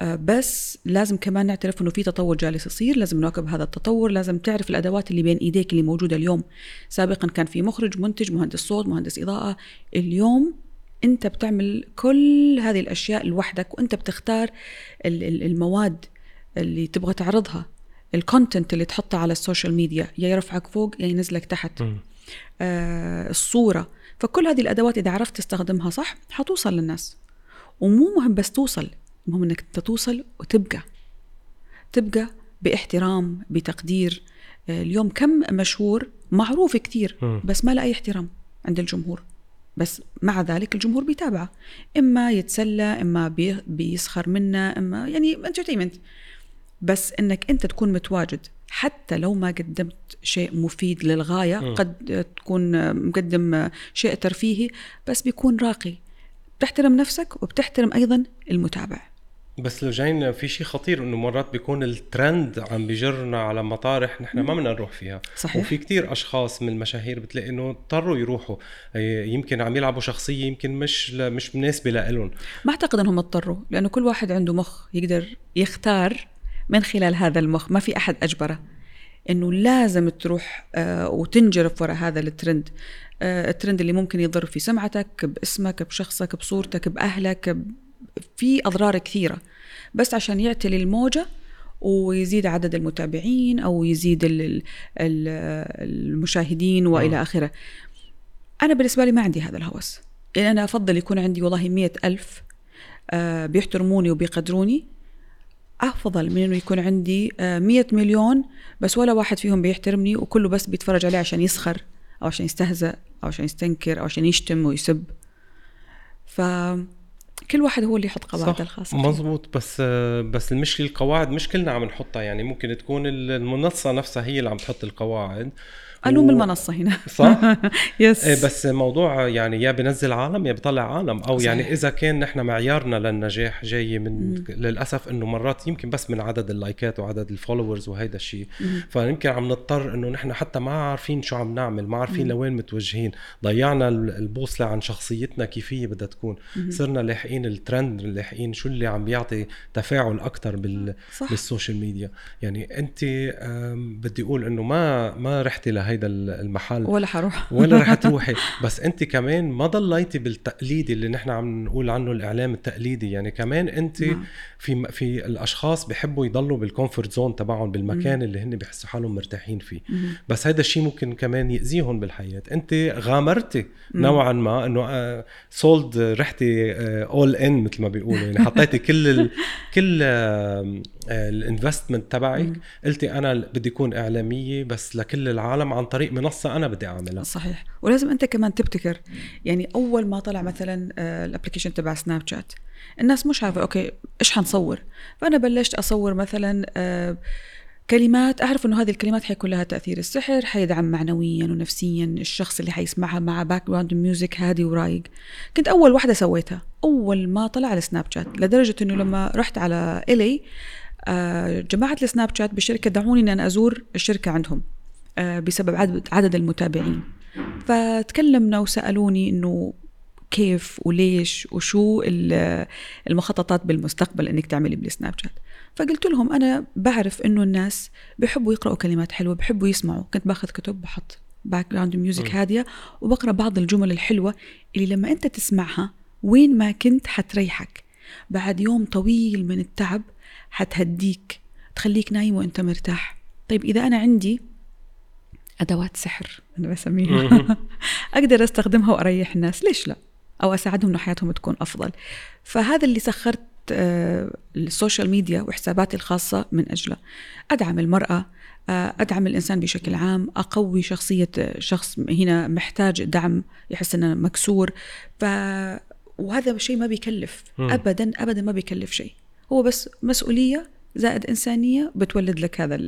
بس لازم كمان نعترف إنه في تطور جالس يصير لازم نواكب هذا التطور لازم تعرف الأدوات اللي بين إيديك اللي موجودة اليوم. سابقا كان في مخرج منتج مهندس صوت مهندس إضاءة. اليوم أنت بتعمل كل هذه الأشياء لوحدك وأنت بتختار المواد اللي تبغى تعرضها ال content اللي تحطه على السوشيال ميديا يا يرفعك فوق يا ينزلك تحت. آه الصورة. فكل هذه الأدوات إذا عرفت تستخدمها صح حتوصل للناس. ومو مهم بس توصل. المهم إنك أنت توصل وتبقى تبقى باحترام بتقدير. آه، اليوم كم مشهور؟ معروف كثير بس ما له أي احترام عند الجمهور. بس مع ذلك الجمهور بيتابعه. إما يتسلى إما بيسخر منه إما يعني انترتينمنت بس إنك أنت تكون متواجد حتى لو ما قدمت شيء مفيد للغاية م. قد تكون مقدم شيء ترفيهي بس بيكون راقي. بتحترم نفسك وبتحترم أيضا المتابع بس لو جاينا في شيء خطير إنه مرات بيكون الترند عم بيجرنا على مطارح نحن ما بدنا نروح فيها. صحيح. وفي كتير أشخاص من المشاهير بتلاقي إنه اضطروا يروحوا. يمكن عم يلعبوا شخصية يمكن مش مش مناسبة لهم ما أعتقد إنهم اضطروا لأنه كل واحد عنده مخ يقدر يختار من خلال هذا المخ. ما في أحد أجبره. إنه لازم تروح آه، وتنجرف وراء هذا الترند. آه، الترند اللي ممكن يضر في سمعتك باسمك بشخصك بصورتك بأهلك في أضرار كثيرة. بس عشان يعتلي الموجة ويزيد عدد المتابعين أو يزيد المشاهدين وإلى آخره. أنا بالنسبة لي ما عندي هذا الهوس. يعني أنا أفضل يكون عندي والله مية ألف آه، بيحترموني وبيقدروني. أفضل من إنه يكون عندي آه، مية مليون بس ولا واحد فيهم بيحترمني وكله بس بيتفرج عليه عشان يسخر أو عشان يستهزأ أو عشان يستنكر أو عشان يشتم ويسب. ف كل واحد هو اللي يحط قواعده الخاصة مزبوط بس بس المشكلة القواعد مش كلنا عم نحطها. يعني ممكن تكون المنصة نفسها هي اللي عم تحط القواعد. ألوم. المنصة هنا. صح؟ yes إيه بس موضوع يعني يا بنزل عالم يا بيطلع عالم. أو صحيح. يعني إذا كان نحن معيارنا للنجاح جاي من مم. للأسف إنه مرات يمكن بس من عدد ال likeات وعدد ال followers وهيدا الشيء فيمكن عم نضطر إنه نحن حتى ما عارفين شو عم نعمل ما عارفين لوين متوجهين. ضيعنا البوصله عن شخصيتنا كيف هي بدها تكون. مم. صرنا لاحقين الترند لاحقين شو اللي عم بيعطي تفاعل أكثر بال صح. بالسوشيال ميديا. يعني انت بدي أقول إنه ما ما رحتي لهيدا المحل. ولا حروح. ولا رح تروحي. بس انت كمان ما ضليتي بالتقليدي اللي نحن عم نقول عنه الإعلام التقليدي. يعني كمان انت نعم. في في الأشخاص بحبوا يضلوا بال comfort zone تبعهم بالمكان اللي هن بيحسوا حالهم مرتاحين فيه. بس هذا الشيء ممكن كمان يأذيهم بالحياة. انت غامرتي. نوعا ما إنه sort of رحتي all in مثل ما بيقولوا. يعني حطيتي كل ال كل ال investment تبعك. قلتي أنا بدي أكون إعلامية بس لكل العالم عن طريق منصة أنا بدي أعملها. صحيح. ولازم أنت كمان تبتكر. يعني أول ما طلع مثلا ال application تبع سناب شات الناس مش عارفة okay إيش حنصور؟ فأنا بلشت أصور مثلا آه، كلمات أعرف إنه هذه الكلمات حيكون لها تأثير السحر حيدعم معنويا ونفسيا الشخص اللي حيسمعها مع background music هادي ورايق. كنت أول واحدة سويتها. أول ما طلع على سناب شات لدرجة إنه لما رحت على الي جماعة السناب شات بالشركة دعوني ان أنا أزور الشركة عندهم. آه، بسبب عدد عدد المتابعين. فتكلمنا وسألوني إنه كيف وليش وشو ال- المخططات بالمستقبل إنك تعملي بالسناب شات. فقلت لهم أنا بعرف إنه الناس بيحبوا يقرأوا كلمات حلوة بيحبوا يسمعوا. كنت باخذ كتب بحط background music هادية وبقرأ بعض الجمل الحلوة اللي لما أنت تسمعها وين ما كنت حتريحك. بعد يوم طويل من التعب حتهديك تخليك نايم وأنت مرتاح. طيب إذا أنا عندي أدوات سحر أنا بسميها. أقدر أستخدمها وأريح الناس. ليش لا؟ أو أساعدهم إنه حياتهم تكون أفضل. فهذا اللي سخرت آه، السوشيال ميديا وحساباتي الخاصة من أجله. أدعم المرأة آه، أدعم الإنسان بشكل عام أقوي شخصية شخص هنا محتاج دعم يحس إنه مكسور. ف وهذا شيء ما بيكلف. ابدا ابدا ما بيكلف شيء. هو بس مسؤولية زائد إنسانية بتولد لك هذا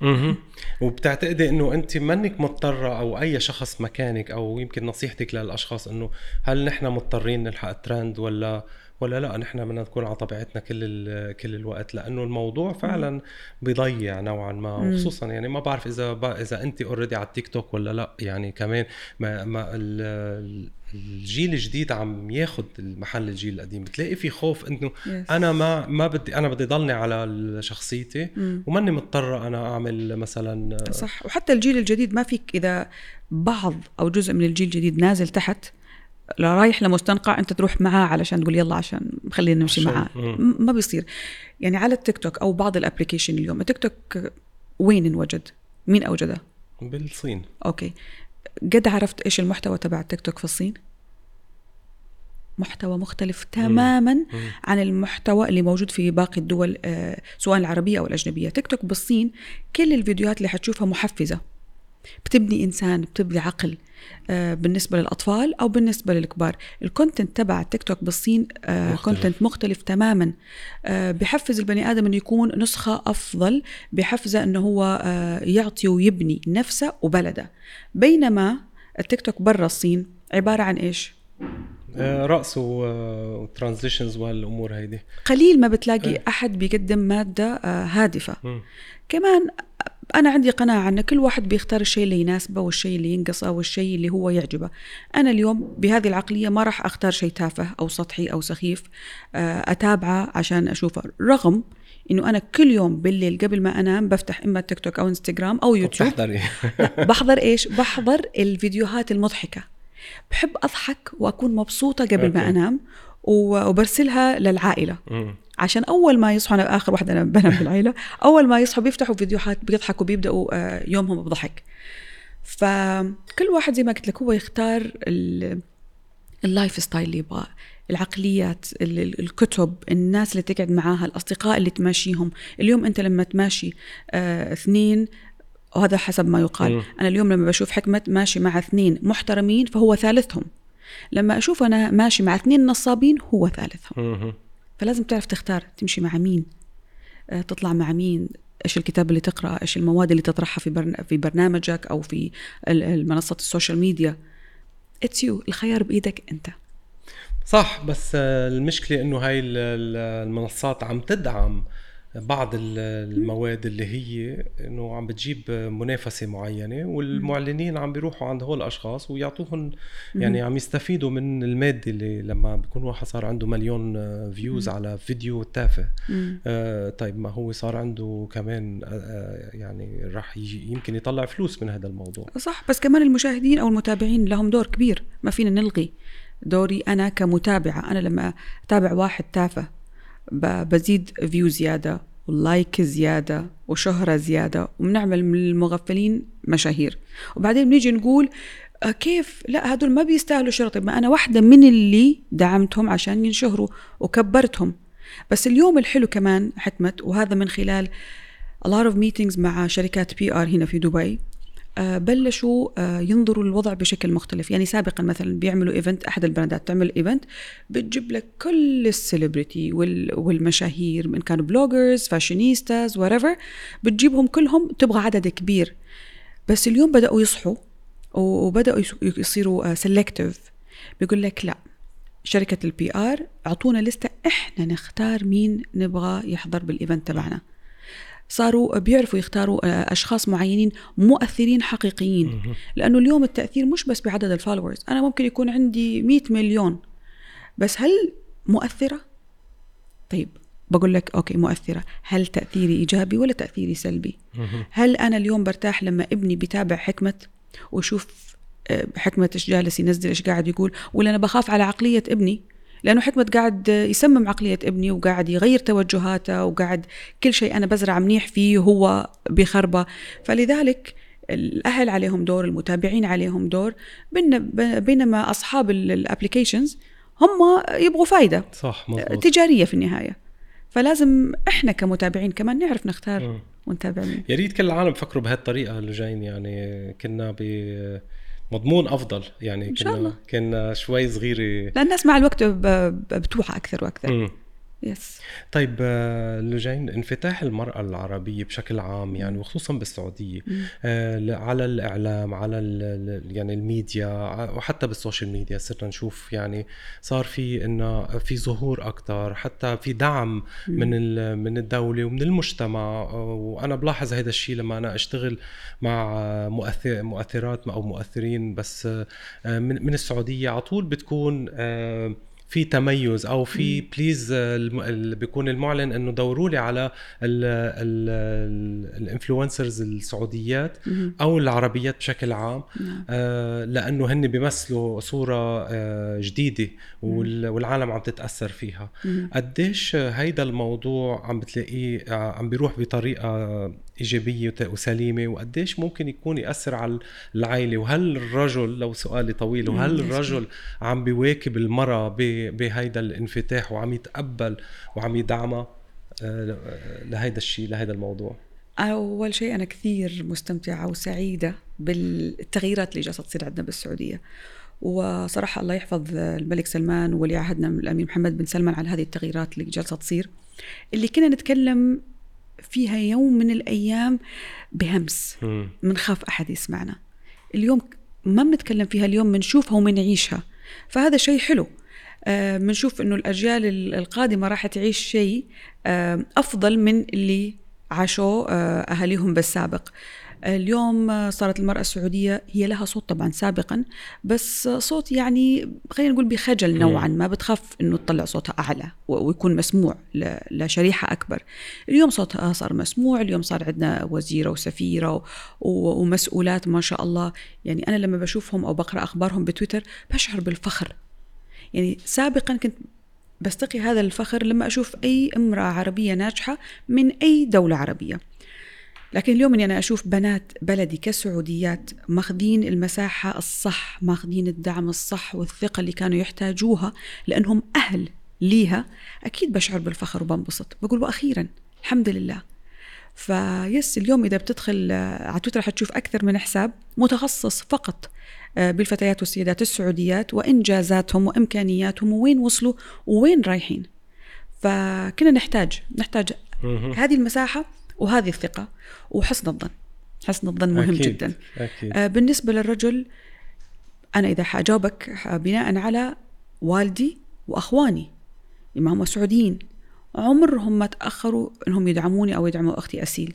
مهم. وبتعتقدي إنه أنت منك مضطرة أو أي شخص مكانك أو يمكن نصيحتك للأشخاص إنه هل نحن مضطرين نلحق الترند ولا ولا لا؟ نحن بدنا نكون على طبيعتنا كل كل الوقت لأنه الموضوع فعلا بيضيع نوعا ما. وخصوصا يعني ما بعرف اذا إذا أنت already على التيك توك ولا لا. يعني كمان ما, ما ال- الجيل الجديد عم ياخذ المحل الجيل القديم. بتلاقي في خوف إنه Yes. أنا ما ما بدي أنا بدي ضلني على شخصيتي مم. وماني مضطرة أنا أعمل مثلا صح. وحتى الجيل الجديد ما فيك إذا بعض أو جزء من الجيل الجديد نازل تحت لا رايح لمستنقع أنت تروح معاه علشان تقول يلا عشان خلينا نمشي عشان- معاه. م- ما بيصير. يعني على التيك توك أو بعض ال application اليوم التيك توك وين انوجد؟ مين أوجده؟ بالصين. okay. قد عرفت إيش المحتوى تبع التيك توك في الصين؟ محتوى مختلف تماما مم. عن المحتوى اللي موجود في باقي الدول آه، سواء العربية أو الأجنبية تيك توك بالصين كل الفيديوهات اللي حتشوفها محفزة بتبني إنسان بتبني عقل آه، بالنسبة للأطفال أو بالنسبة للكبار ال content تبع التيك توك بالصين آه، مختلف. content مختلف تماما بحفز البني آدم أنه يكون نسخة أفضل بحفزه أنه هو يعطي ويبني نفسه وبلده بينما التيك توك برا الصين عبارة عن إيش؟ رقص و transitions وهالأمور هيدي. قليل ما بتلاقي إيه. أحد بيقدم مادة آه، هادفة. مم. كمان أنا عندي قناعة إن كل واحد بيختار الشيء اللي يناسبه والشيء اللي ينقصه والشيء اللي هو يعجبه. أنا اليوم بهذه العقلية ما راح أختار شيء تافه أو سطحي أو سخيف آه، أتابعه عشان أشوفه. رغم إنه أنا كل يوم بالليل قبل ما أنام بفتح إما تيك توك أو انستغرام أو يوتيوب لا بحضر إيش؟ بحضر الفيديوهات المضحكة. بحب أضحك وأكون مبسوطة قبل ما و- وبرسلها للعائلة. مم. عشان أول ما يصحوا أنا آخر واحدة أنا بنام بالعيله أول ما يصحوا بيفتحوا فيديوهات بيضحكوا بيبدأوا آه، يومهم بضحك. فكل واحد زي ما قلت لك هو يختار ال- ال lifestyle اللي يبغاه. العقليات ال- ال- الكتب الناس اللي تقعد معاها الأصدقاء اللي تماشيهم. اليوم أنت لما تماشي آه اثنين وهذا حسب ما يقال. مم. أنا اليوم لما بشوف حكمة ماشي مع اثنين محترمين فهو ثالثهم. لما أشوف أنا ماشي مع اثنين نصابين هو ثالثهم. مم. فلازم تعرف تختار تمشي مع مين؟ آه، تطلع مع مين؟ إيش الكتاب اللي تقرأ؟ إيش المواد اللي تطرحها في برن... في برنامجك أو في المنصات ال social media؟ it's you الخيار بإيدك أنت. صح بس المشكلة إنه هاي ال- ال- المنصات عم تدعم بعض ال- المواد اللي هي إنه عم بتجيب منافسة معينة والمعلنين عم بيروحوا عند هول الأشخاص ويعطوهم يعني عم يستفيدوا من المادة اللي لما بيكون واحد صار عنده مليون فيوز على فيديو تافه. آه طيب ما هو صار عنده كمان آه، آه يعني راح يمكن يطلع فلوس من هذا الموضوع. صح بس كمان المشاهدين أو المتابعين لهم دور كبير ما فينا نلغي دوري أنا كمتابعة. أنا لما أتابع واحد تافه بزيد view زيادة و like زيادة وشهرة زيادة وبنعمل من المغفلين مشاهير. وبعدين بنيجي نقول آه، كيف؟ لا هدول ما بيستاهلوا شهرة طيب ما أنا واحدة من اللي دعمتهم عشان ينشهروا وكبرتهم. بس اليوم الحلو كمان حكمت وهذا من خلال a lot of meetings مع شركات PR هنا في دبي. بلشوا آه، ينظروا للوضع بشكل مختلف. يعني سابقا مثلا بيعملوا event أحد البراندات تعمل event بتجيب لك كل ال celebrity والمشاهير من كانوا bloggers fashionistas whatever بتجيبهم كلهم تبغى عدد كبير. بس اليوم بدأوا يصحوا وبدأوا يصيروا selective بيقول لك لا شركة ال PR أعطونا list ة إحنا نختار مين نبغى يحضر بال event تبعنا. صاروا بيعرفوا يختاروا آه، أشخاص معينين مؤثرين حقيقيين. لأنه اليوم التأثير مش بس بعدد ال followers. أنا ممكن يكون عندي 100 مليون. بس هل مؤثرة؟ طيب بقول لك okay مؤثرة. هل تأثيري إيجابي ولا تأثيري سلبي؟ هل أنا اليوم برتاح لما ابني بيتابع حكمة ويشوف آه، حكمة إيش جالس ينزل إيش قاعد يقول؟ ولا أنا بخاف على عقلية ابني؟ لأنه حكمة قاعد يسمم عقلية ابني وقاعد يغير توجهاته وقاعد كل شيء أنا بزرع منيح فيه هو بخربة. فلذلك الأهل عليهم دور المتابعين عليهم دور بين- بينما أصحاب ال applications هم يبغوا فايدة صح مزبوط تجارية في النهاية. فلازم إحنا كمتابعين كمان نعرف نختار مم. ونتابع مين. يا ريت كل العالم بفكروا بهالطريقة اللي جايين يعني كنا بمضمون أفضل يعني إن شاء كنا الله. كنا شوي صغيره لأن الناس مع الوقت بتوعى أكثر وأكثر. yes طيب آه، لجين انفتاح المرأة العربية بشكل عام يعني وخصوصا بالسعودية. آه، على الإعلام على يعني الميديا وحتى بالسوشيال ميديا صرنا نشوف يعني صار في إنه في ظهور أكتر حتى في دعم من من الدولة ومن المجتمع. آه، وأنا بلاحظ هذا الشيء لما أنا أشتغل مع مؤثر مؤثرات أو مؤثرين بس من السعودية. على طول بتكون في تميز أو في please بيكون المعلن إنه دوروا لي على ال influencers السعوديات أو العربيات بشكل عام. نعم. آه لأنه هن بيمثلوا صورة آه جديدة وال- والعالم عم تتأثر فيها. قديش هيدا الموضوع عم بتلاقيه آه، عم بيروح بطريقة إيجابية وسليمة وقديش ممكن يكون يأثر على العائلة؟ وهل الرجل لو سؤالي طويل وهل الرجل عم بيواكب المرأة بهيدا الانفتاح وعم يتقبل وعم يدعمها؟ آه، لهيدا الشيء لهيدا الموضوع. أول شيء أنا كثير مستمتعة وسعيدة بالتغييرات اللي جالسة تصير عندنا بالسعودية. وصراحة الله يحفظ الملك سلمان ولي عهدنا الأمير محمد بن سلمان على هذه التغييرات اللي جالسة تصير. اللي كنا نتكلم فيها يوم من الأيام بهمس. منخاف أحد يسمعنا. اليوم ما بنتكلم فيها اليوم بنشوفها وبنعيشها فهذا شيء حلو. آه، بنشوف إنه الأجيال ال- القادمة راح تعيش شيء آه، أفضل من اللي عاشوه آه، أهاليهم بالسابق. اليوم صارت المرأة السعودية هي لها صوت طبعا سابقا بس صوت يعني خلينا نقول بخجل نوعا ما بتخاف إنه تطلع صوتها أعلى ويكون مسموع لشريحة أكبر. اليوم صوتها صار مسموع اليوم صار عندنا وزيرة وسفيرة ومسؤولات ما شاء الله. يعني أنا لما بشوفهم أو بقرأ أخبارهم بتويتر بشعر بالفخر. يعني سابقا كنت بستقي هذا الفخر لما أشوف أي امرأة عربية ناجحة من أي دولة عربية. لكن اليوم إني أنا أشوف بنات بلدي كسعوديات ماخذين المساحة الصح ماخذين الدعم الصح والثقة اللي كانوا يحتاجوها لأنهم أهل ليها. أكيد بشعر بالفخر وبنبسط. بقول وأخيرا الحمد لله. فيس اليوم إذا بتدخل آه، على تويتر حتشوف أكثر من حساب متخصص فقط آه، بالفتيات والسيدات السعوديات وإنجازاتهم وإمكانياتهم وين وصلوا ووين رايحين. فكنا نحتاج نحتاج. هذه المساحة وهذه الثقة وحسن الظن. حسن الظن مهم أكيد. جدا. أكيد. آه، بالنسبة للرجل أنا إذا حأجاوبك ح- بناء على والدي وأخواني ما هم سعوديين عمرهم ما تأخروا إنهم يدعموني أو يدعموا أختي أسيل.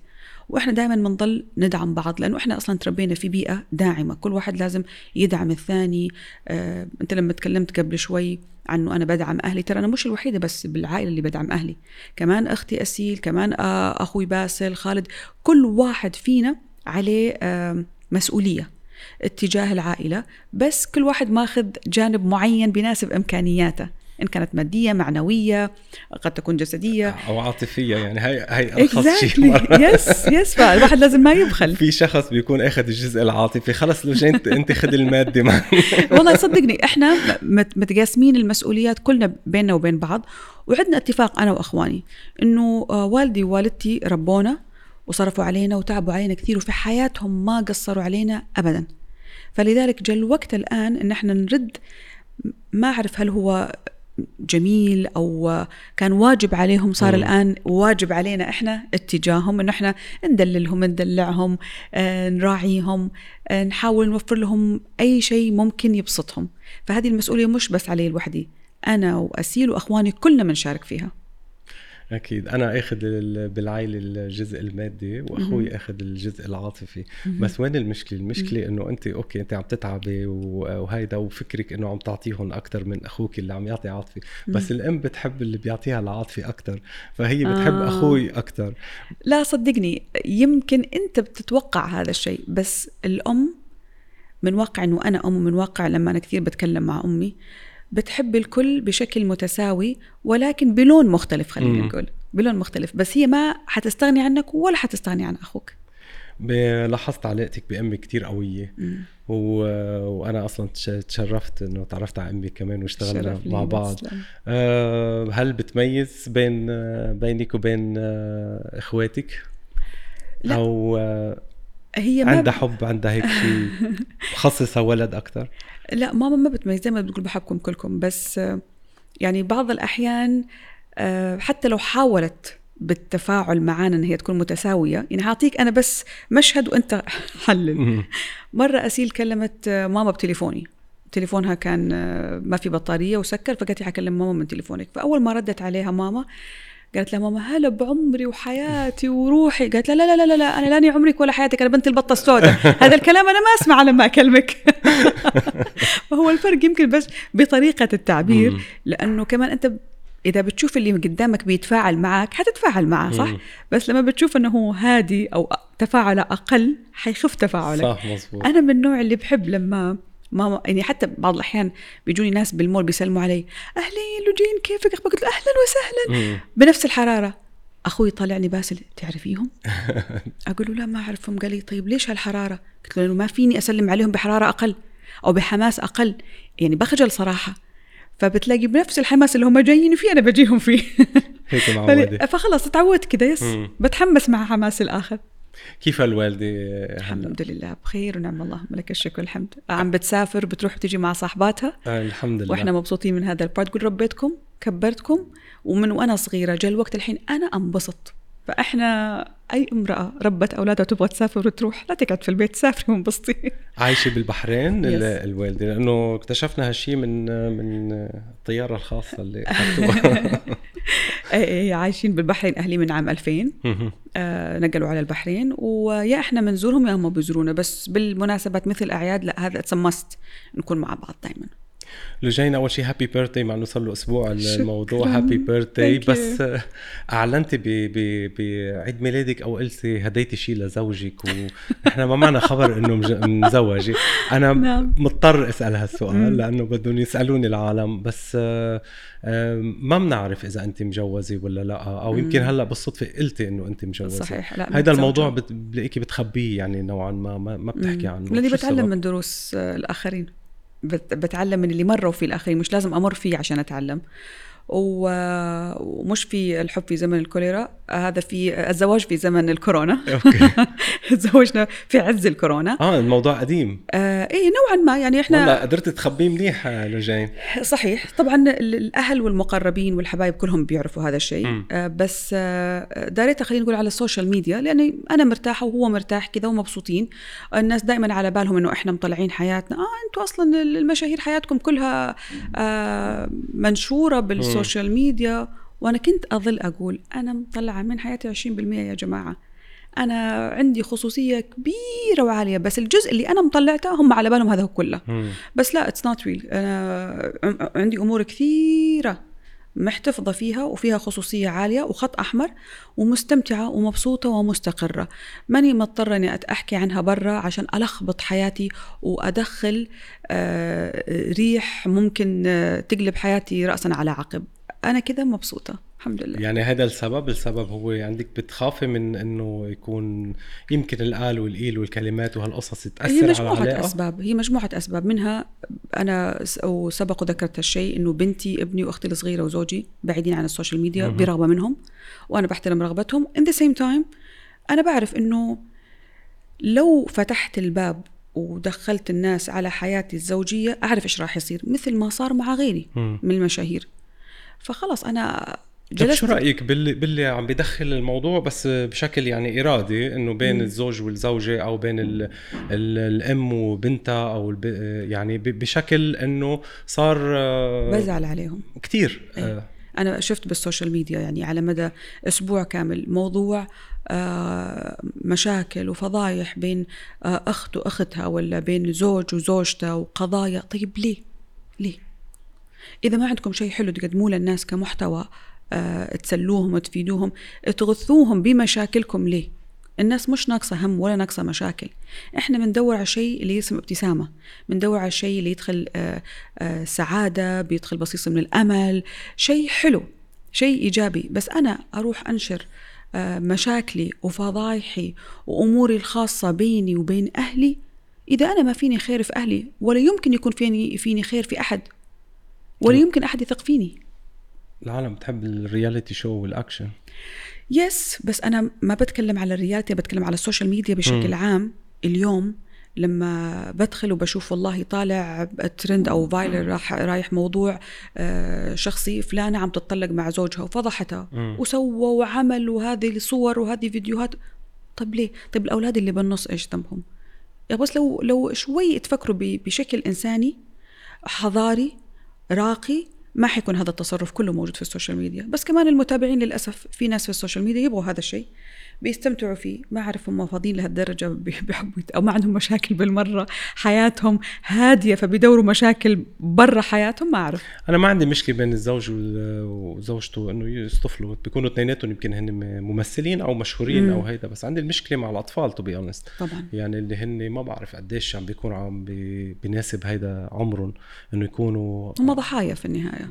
وإحنا دائما بنضل ندعم بعض لأنه إحنا أصلا تربينا في بيئة داعمة. كل واحد لازم يدعم الثاني. آه، أنت لما تكلمت قبل شوي عنه أنا بدعم أهلي ترى أنا مش الوحيدة بس بالعائلة اللي بدعم أهلي. كمان أختي أسيل كمان آه، أخوي باسل خالد كل واحد فينا عليه آه، مسؤولية اتجاه العائلة. بس كل واحد ماخذ جانب معين بيناسب إمكانياته. إن كانت مادية معنوية قد تكون جسدية. أو عاطفية يعني هاي هاي ارخص شيء. يس يس فالواحد لازم ما يبخل. في شخص بيكون أخذ الجزء العاطفي. خلص لو انت أنت خذ المادي والله صدقني إحنا متقاسمين المسؤوليات كلنا بيننا وبين بعض وعندنا اتفاق أنا وأخواني إنه آه، والدي ووالدتي ربونا وصرفوا علينا وتعبوا علينا كثير وفي حياتهم ما قصروا علينا ابدا. فلذلك جاء الوقت الآن إن إحنا نرد ما أعرف هل هو جميل أو كان واجب عليهم صار م. الآن واجب علينا إحنا اتجاههم انه إحنا ندللهم ندلعهم آه، نراعيهم آه، نحاول نوفر لهم أي شيء ممكن يبسطهم فهذه المسؤولية مش بس علي لوحدي أنا وأسيل وأخواني كلنا بنشارك فيها أكيد. أنا آخذ بالعائله الجزء المادي وأخوي آخذ الجزء العاطفي. بس وين المشكلة؟ المشكلة إنه أنت أوكي أنت عم تتعبي وهيدا وفكرك إنه عم تعطيهم أكثر من أخوك اللي عم يعطي عاطفي. بس الأم بتحب اللي بيعطيها العاطفي أكثر فهي بتحب آه. أخوي أكثر لا صدقني يمكن أنت بتتوقع هذا الشيء بس الأم من واقع انه أنا أم ومن واقع لما أنا كثير بتكلم مع أمي بتحب الكل بشكل متساوي ولكن بلون مختلف خلينا نقول. بلون مختلف. بس هي ما حتستغني عنك ولا حتستغني عن أخوك. لاحظت علاقتك بأمي كتير قوية. و... وأنا أصلا تشرفت إنه تعرفت على أمي كمان واشتغلنا مع بعض. أه هل بتميز بين بينك وبين آه، إخواتك؟ لا. أو آه، هي ما عندها حب عندها هيك شيء مخصصه ولد أكثر لا ماما ما بتميز دائما بتقول بحبكم كلكم بس يعني بعض الأحيان آه، حتى لو حاولت بالتفاعل معانا إن هي تكون متساوية يعني هعطيك أنا بس مشهد وأنت حلل. مرة أسيل كلمت ماما بتليفوني. تليفونها كان آه، ما في بطارية وسكر فقالت لي حكلم ماما من تليفونك. فأول ما ردت عليها ماما قالت لها ماما هلا بعمري وحياتي وروحي. قالت لها لا لا لا لا أنا لاني عمرك ولا حياتك أنا بنت البطة السوداء. هذا الكلام أنا ما أسمع لما أكلمك. فهو الفرق يمكن بس بطريقة التعبير لأنه كمان أنت إذا بتشوف اللي قدامك بيتفاعل معك حتتفاعل معه صح؟ بس لما بتشوف إنه هو هادي أو تفاعله أقل حيخف تفاعلك. صح مزبوط. أنا من النوع اللي بحب لما ماما يعني حتى بعض الأحيان بيجوني ناس بالمول بيسلموا علي أهلين لوجين كيفك؟ قلت له أهلا وسهلا. بنفس الحرارة. أخوي طالعني باسل تعرفيهم؟ أقول له لا ما أعرفهم. قال لي طيب ليش هالحرارة؟ قلت له ما فيني أسلم عليهم بحرارة أقل أو بحماس أقل يعني بخجل صراحة. فبتلاقي بنفس الحماس اللي هم جايين فيه أنا بجيهم فيه. هيك معودة فخلص تعودت كده yes بتحمس مع حماس الآخر. كيف الوالدة الحمد لله بخير ونعم اللهم لك الشكر والحمد عم بتسافر بتروح تجي مع صاحباتها؟ آه الحمد لله. وإحنا مبسوطين من هذا ال part تقول ربيتكم كبرتكم ومن وأنا صغيرة جاء الوقت الحين أنا انبسط فإحنا أي امرأة ربت أولادها وتبغى تسافر وتروح لا تقعد في البيت سافري وانبسطي. عايشة بالبحرين الوالدة لأنه اكتشفنا هالشيء من من الطيارة الخاصة اللي عايشين بالبحرين أهلي من عام 2000 آه نقلوا على البحرين. ويا إحنا بنزورهم يا هم بيزورونا. بس بالمناسبات مثل أعياد لا هذا it's must نكون مع بعض دائما لجين أول شيء happy birthday مع انه صار له أسبوع الموضوع happy birthday بس اعلنتي بعيد ميلادك أو قلتي هديتي شيء لزوجك ونحن ما معنا خبر إنه مزوجة. أنا نعم. مضطر أسأل هالسؤال لأنه بدهم يسألوني العالم. بس ما بنعرف إذا أنت مجوزة ولا لا. أو يمكن هلأ بالصدفة قلتي إنه أنت مجوزة. صحيح. لا هذا الموضوع بلاقيكي بتخبيه يعني نوعا ما ما بتحكي عنه. لاني بتعلم من دروس الآخرين. بتعلم من اللي مروا فيه الاخرين مش لازم أمر فيه عشان أتعلم. ومش في الحب في زمن الكوليرا هذا في الزواج في زمن الكورونا. تزوجنا في عز الكورونا. آه الموضوع قديم. آه إيه نوعا ما يعني إحنا والله قدرت تخبيه منيح لجين. صحيح. طبعا الأهل والمقربين والحبايب كلهم بيعرفوا هذا الشيء. آه بس آه داريتها خلينا نقول على ال social media لأني أنا مرتاحة وهو مرتاح كذا ومبسوطين. الناس دائما على بالهم إنه إحنا مطلعين حياتنا. آه أنتم أصلا المشاهير حياتكم كلها آه منشورة بال social media وأنا كنت أظل أقول أنا مطلعة من حياتي 20% يا جماعة. أنا عندي خصوصية كبيرة وعالية بس الجزء اللي أنا مطلعته هم على بالهم هذا هو كله. بس لا it's not real أنا عندي أمور كثيرة. محتفظة فيها وفيها خصوصية عالية وخط أحمر ومستمتعة ومبسوطة ومستقرة. ماني مضطرة أني أحكي عنها برا عشان ألخبط حياتي وأدخل آه، ريح ممكن آه، تقلب حياتي رأسا على عقب. أنا كذا مبسوطة الحمد لله. يعني هذا السبب السبب هو عندك بتخافي من إنه يكون يمكن القال والقيل والكلمات وهالقصص هي تأثر على مجموعة العلاقه أسباب هي مجموعة أسباب. منها أنا س- وسبق وذكرت الشيء إنه بنتي ابني وأختي الصغيرة وزوجي بعيدين عن السوشيال ميديا مهم. برغبة منهم وأنا بحترم رغبتهم. In the same time أنا بعرف إنه لو فتحت الباب ودخلت الناس على حياتي الزوجية أعرف إيش راح يصير مثل ما صار مع غيري مم. من المشاهير. فخلص أنا طب جلست شو رأيك باللي باللي عم بدخل الموضوع بس بشكل يعني إرادي إنه بين مم. الزوج والزوجة أو بين ال ال الأم وبنتها أو الب يعني بشكل إنه صار آه، بزعل عليهم كتير إيه. آه، أنا شفت بالسوشيال ميديا يعني على مدى أسبوع كامل موضوع آه، مشاكل وفضايح بين أخت وأختها ولا بين زوج وزوجته وقضايا طيب ليه؟ ليه؟ إذا ما عندكم شيء حلو تقدموه للناس كمحتوى آه، تسلوهم وتفيدوهم تغثوهم بمشاكلكم ليه؟ الناس مش ناقصة هم ولا ناقصة مشاكل. إحنا بندور على شيء اللي يسمى ابتسامة. بندور على شيء اللي يدخل آه، آه، سعادة بيدخل بصيصة من الأمل. شيء حلو شيء إيجابي. بس أنا أروح أنشر مشاكلي وفضايحي وأموري الخاصة بيني وبين أهلي. إذا أنا ما فيني خير في أهلي ولا يمكن يكون فيني فيني خير في أحد ولا يمكن أحد يثق فيني العالم بتحب ال reality show وال action yes بس أنا ما بتكلم على ال reality بتكلم على ال social media بشكل مم. عام اليوم لما بدخل وبشوف والله طالع ترند أو viral راح رايح موضوع آه، شخصي فلانة عم تتطلق مع زوجها وفضحتها. وسوى وعمل وهذه الصور وهذه فيديوهات طب ليه؟ طيب الأولاد اللي بالنص إيش ذنبهم؟ يا بس لو لو شوي تفكروا بشكل إنساني حضاري راقي ما حيكون هذا التصرف كله موجود في ال social media. بس كمان المتابعين للأسف في ناس في ال social media يبغوا هذا الشيء. بيستمتعوا فيه. ما أعرف هم فاضيين لهالدرجة بي- بيحبوا أو ما عندهم مشاكل بالمرة. حياتهم هادية فبيدوروا مشاكل برا حياتهم ما أعرف. أنا ما عندي مشكلة بين الزوج وزوجته إنه يصطفلوا بيكونوا اثنيناتهم يمكن هن ممثلين أو مشهورين مم. أو هيدا بس عندي المشكلة مع الأطفال to be honest طبعا. يعني اللي هن ما بعرف قديش عم بيكونوا عم بي- بيناسب هيدا عمرهم إنه يكونوا هم ضحايا في النهاية.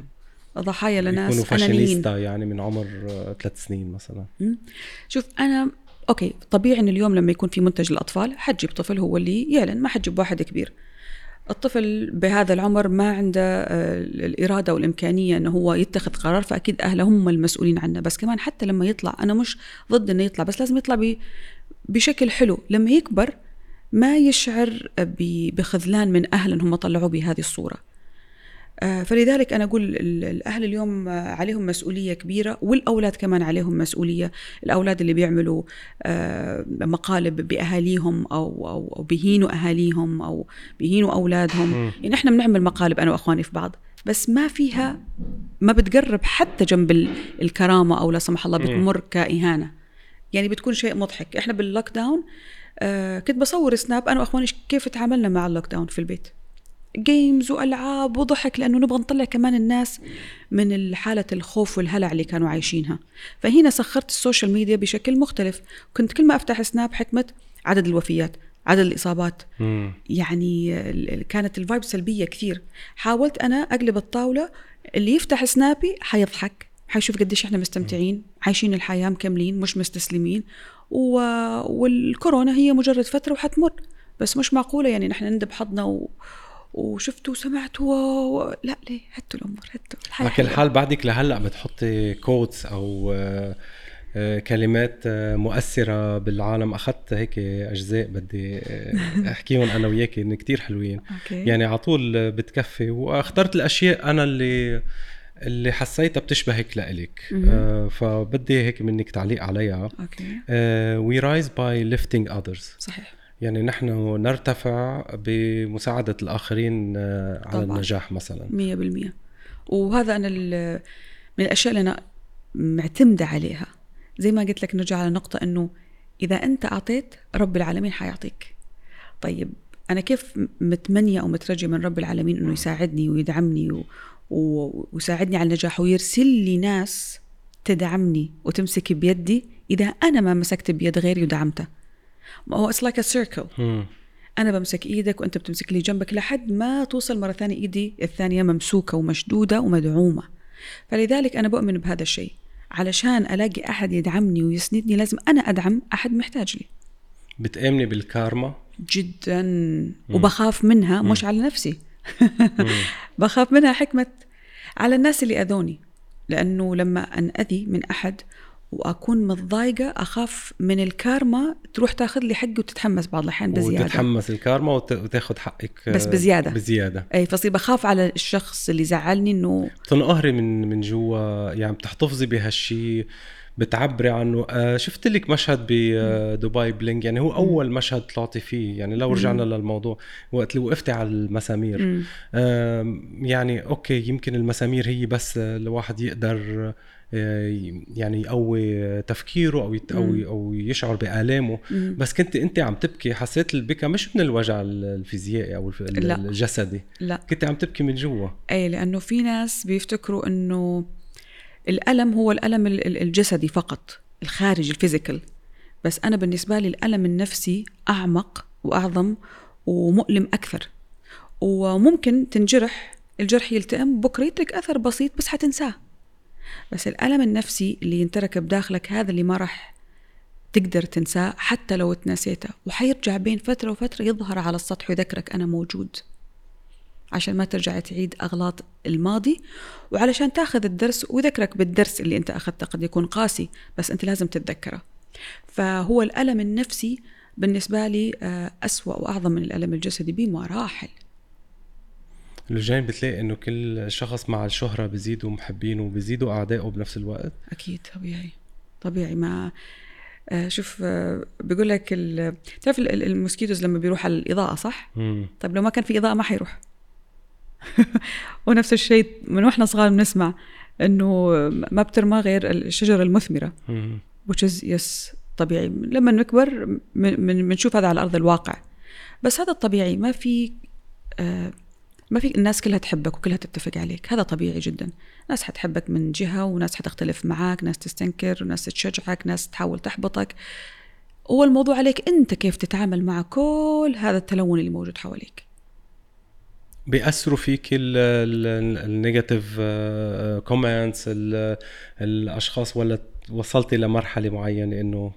ضحايا يكونوا لناس أنانيين. فاشينيستا يعني من عمر آه، ثلاث سنين مثلا. مم. شوف أنا أوكي طبيعي ان اليوم لما يكون في منتج للأطفال حتجيب طفل هو اللي يعلن ما حتجيب واحد كبير. الطفل بهذا العمر ما عنده آه، الإرادة والإمكانية أنه هو يتخذ قرار فأكيد أهله هم المسؤولين عنه. بس كمان حتى لما يطلع أنا مش ضد أنه يطلع بس لازم يطلع بشكل حلو. لما يكبر ما يشعر بخذلان من أهل أنهم طلعوه بهذه الصورة. فلذلك أنا أقول ال- الأهل اليوم آه، عليهم مسؤولية كبيرة والأولاد كمان عليهم مسؤولية. الأولاد اللي بيعملوا آه، مقالب بأهاليهم أو, أو, أو بيهينوا أهاليهم أو بيهينوا أولادهم. مم. يعني إحنا بنعمل مقالب أنا وأخواني في بعض بس ما فيها ما بتقرب حتى جنب ال- الكرامة أو لا سمح الله. بتمر كإهانة. يعني بتكون شيء مضحك. إحنا بال lockdown آه كنت بصور snap أنا وأخواني كيف تعاملنا مع ال lockdown في البيت. games وألعاب وضحك لأنه نبغى نطلع كمان الناس من حالة الخوف والهلع اللي كانوا عايشينها. فهنا سخرت ال social media بشكل مختلف. كنت كل ما أفتح snap حكمة عدد الوفيات عدد الإصابات. مم. يعني كانت ال vibe سلبية كثير. حاولت أنا أقلب الطاولة اللي يفتح سنابي حيضحك حيشوف قديش إحنا مستمتعين عايشين الحياة مكملين مش مستسلمين. و... والكورونا هي مجرد فترة وحتمر بس مش معقولة يعني نحن ندب حظنا و... وشفتوا وسمعتوا و... لا ليه؟ هتوا الأمور هتوا الحياة على كل. حال بعدك لهلأ بتحطي quotes أو آه، آه، كلمات آه، مؤثرة بالعالم. أخذت هيك أجزاء بدي أحكيهم أنا وياك إن كتير حلوين. أوكي. يعني على طول بتكفي. وأخترت الأشياء أنا اللي اللي حسيتها بتشبهك لإلك. آه، فبدي هيك منك تعليق عليها. أوكي. we rise by lifting others صحيح. يعني نحن نرتفع بمساعدة الآخرين آه، على طبعاً. النجاح مثلا. مية بالمية. وهذا أنا من الأشياء اللي أنا معتمدة عليها. زي ما قلت لك نرجع على نقطة أنه إذا أنت أعطيت رب العالمين حيعطيك. طيب أنا كيف متمنية أو مترجية من رب العالمين أنه يساعدني ويدعمني و... و... ويساعدني على النجاح ويرسل لي ناس تدعمني وتمسك بيدي إذا أنا ما مسكت بيد غيري ودعمته؟ ما هو it's like circle أنا بمسك إيدك وأنت بتمسك لي جنبك لحد ما توصل مرة ثانية إيدي الثانية ممسوكة ومشدودة ومدعومة. فلذلك أنا بؤمن بهذا الشيء. علشان ألاقي أحد يدعمني ويسندني لازم أنا أدعم أحد محتاج لي. بتآمني بالكارما؟ جدا. وبخاف منها مش على نفسي. بخاف منها حكمة. على الناس اللي أذوني. لأنه لما انأذي من أحد وأكون متضايقة أخاف من الكارما تروح تاخذ لي حقي وتتحمس بعض الأحيان بزيادة. وتتحمس الكارما وتاخذ حقك بس بزيادة. بزيادة. أي فصير بخاف على الشخص اللي زعلني إنه تنقهري من من جوا يعني بتحتفظي بهالشيء بتعبري عنه. آه شفت لك مشهد بدبي بلينج يعني هو أول مشهد طلعتي فيه. يعني لو رجعنا مم. للموضوع وقت اللي وقفتي على المسامير. آه يعني أوكي يمكن المسامير هي بس الواحد يقدر آه، يعني يقوي تفكيره أو أو أو يشعر بآلامه. بس كنت أنت عم تبكي حسيت البكا مش من الوجع الفيزيائي أو لا. الجسدي. لا. كنت عم تبكي من جوا. اي لأنه في ناس بيفتكروا إنه الألم هو الألم الجسدي فقط الخارجي ال physical. بس أنا بالنسبة لي الألم النفسي أعمق وأعظم ومؤلم أكثر. وممكن تنجرح الجرح يلتئم بكرة يترك أثر بسيط بس حتنساه. بس الألم النفسي اللي ينتركب داخلك هذا اللي ما راح تقدر تنساه حتى لو تنسيته. وحيرجع بين فترة وفترة يظهر على السطح ويذكرك أنا موجود. عشان ما ترجع تعيد أغلاط الماضي. وعلشان تاخذ الدرس ويذكرك بالدرس اللي أنت أخذته قد يكون قاسي بس أنت لازم تتذكره. فهو الألم النفسي بالنسبة لي آه، أسوأ وأعظم من الألم الجسدي بمراحل. الجانب بتلاقي إنه كل شخص مع الشهرة بيزيدوا محبينه وبيزيدوا اعدائه بنفس الوقت. أكيد طبيعي. طبيعي. ما آه شوف آه بيقول لك تعرف الموسكيتوز لما بيروح على الإضاءة صح؟ مم. طيب لو ما كان في إضاءة ما حيروح. ونفس الشيء من وإحنا صغار بنسمع إنه ما بترمى غير الشجره المثمرة. which is yes طبيعي. لما نكبر بنشوف هذا على أرض الواقع. بس هذا الطبيعي ما في آه ما في الناس كلها تحبك وكلها تتفق عليك. هذا طبيعي جدا. ناس حتحبك من جهة وناس حتختلف معاك ناس تستنكر وناس تشجعك ناس تحاول تحبطك. هو الموضوع عليك أنت كيف تتعامل مع كل هذا التلون اللي موجود حواليك. بيأثروا فيك ال negative comments الأشخاص ولا وصلتي لمرحله معينة إنه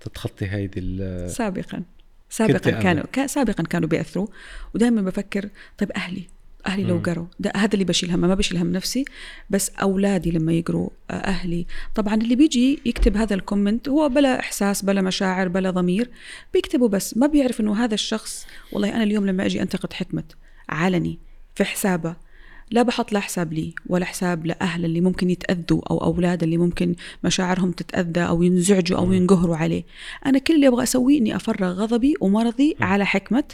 تتخطي هيدي سابقا. سابقا كانوا كان سابقا كانوا بيأثروا. ودائما بفكر طيب أهلي أهلي لو قروا ده هذا اللي بشيل همه ما بشيل هم نفسي بس أولادي لما يقروا آه، أهلي. طبعا اللي بيجي يكتب هذا ال comment هو بلا إحساس بلا مشاعر بلا ضمير بيكتبوا بس. ما بيعرف إنه هذا الشخص والله أنا اليوم لما أجي أنتقد حكمة. علني في حسابه. لا بحط لا حساب لي ولا حساب لأهل اللي ممكن يتأذوا أو أولاد اللي ممكن مشاعرهم تتأذى أو ينزعجوا أو ينقهروا عليه. أنا كل اللي أبغى أسويه إني أفرغ غضبي ومرضي على حكمة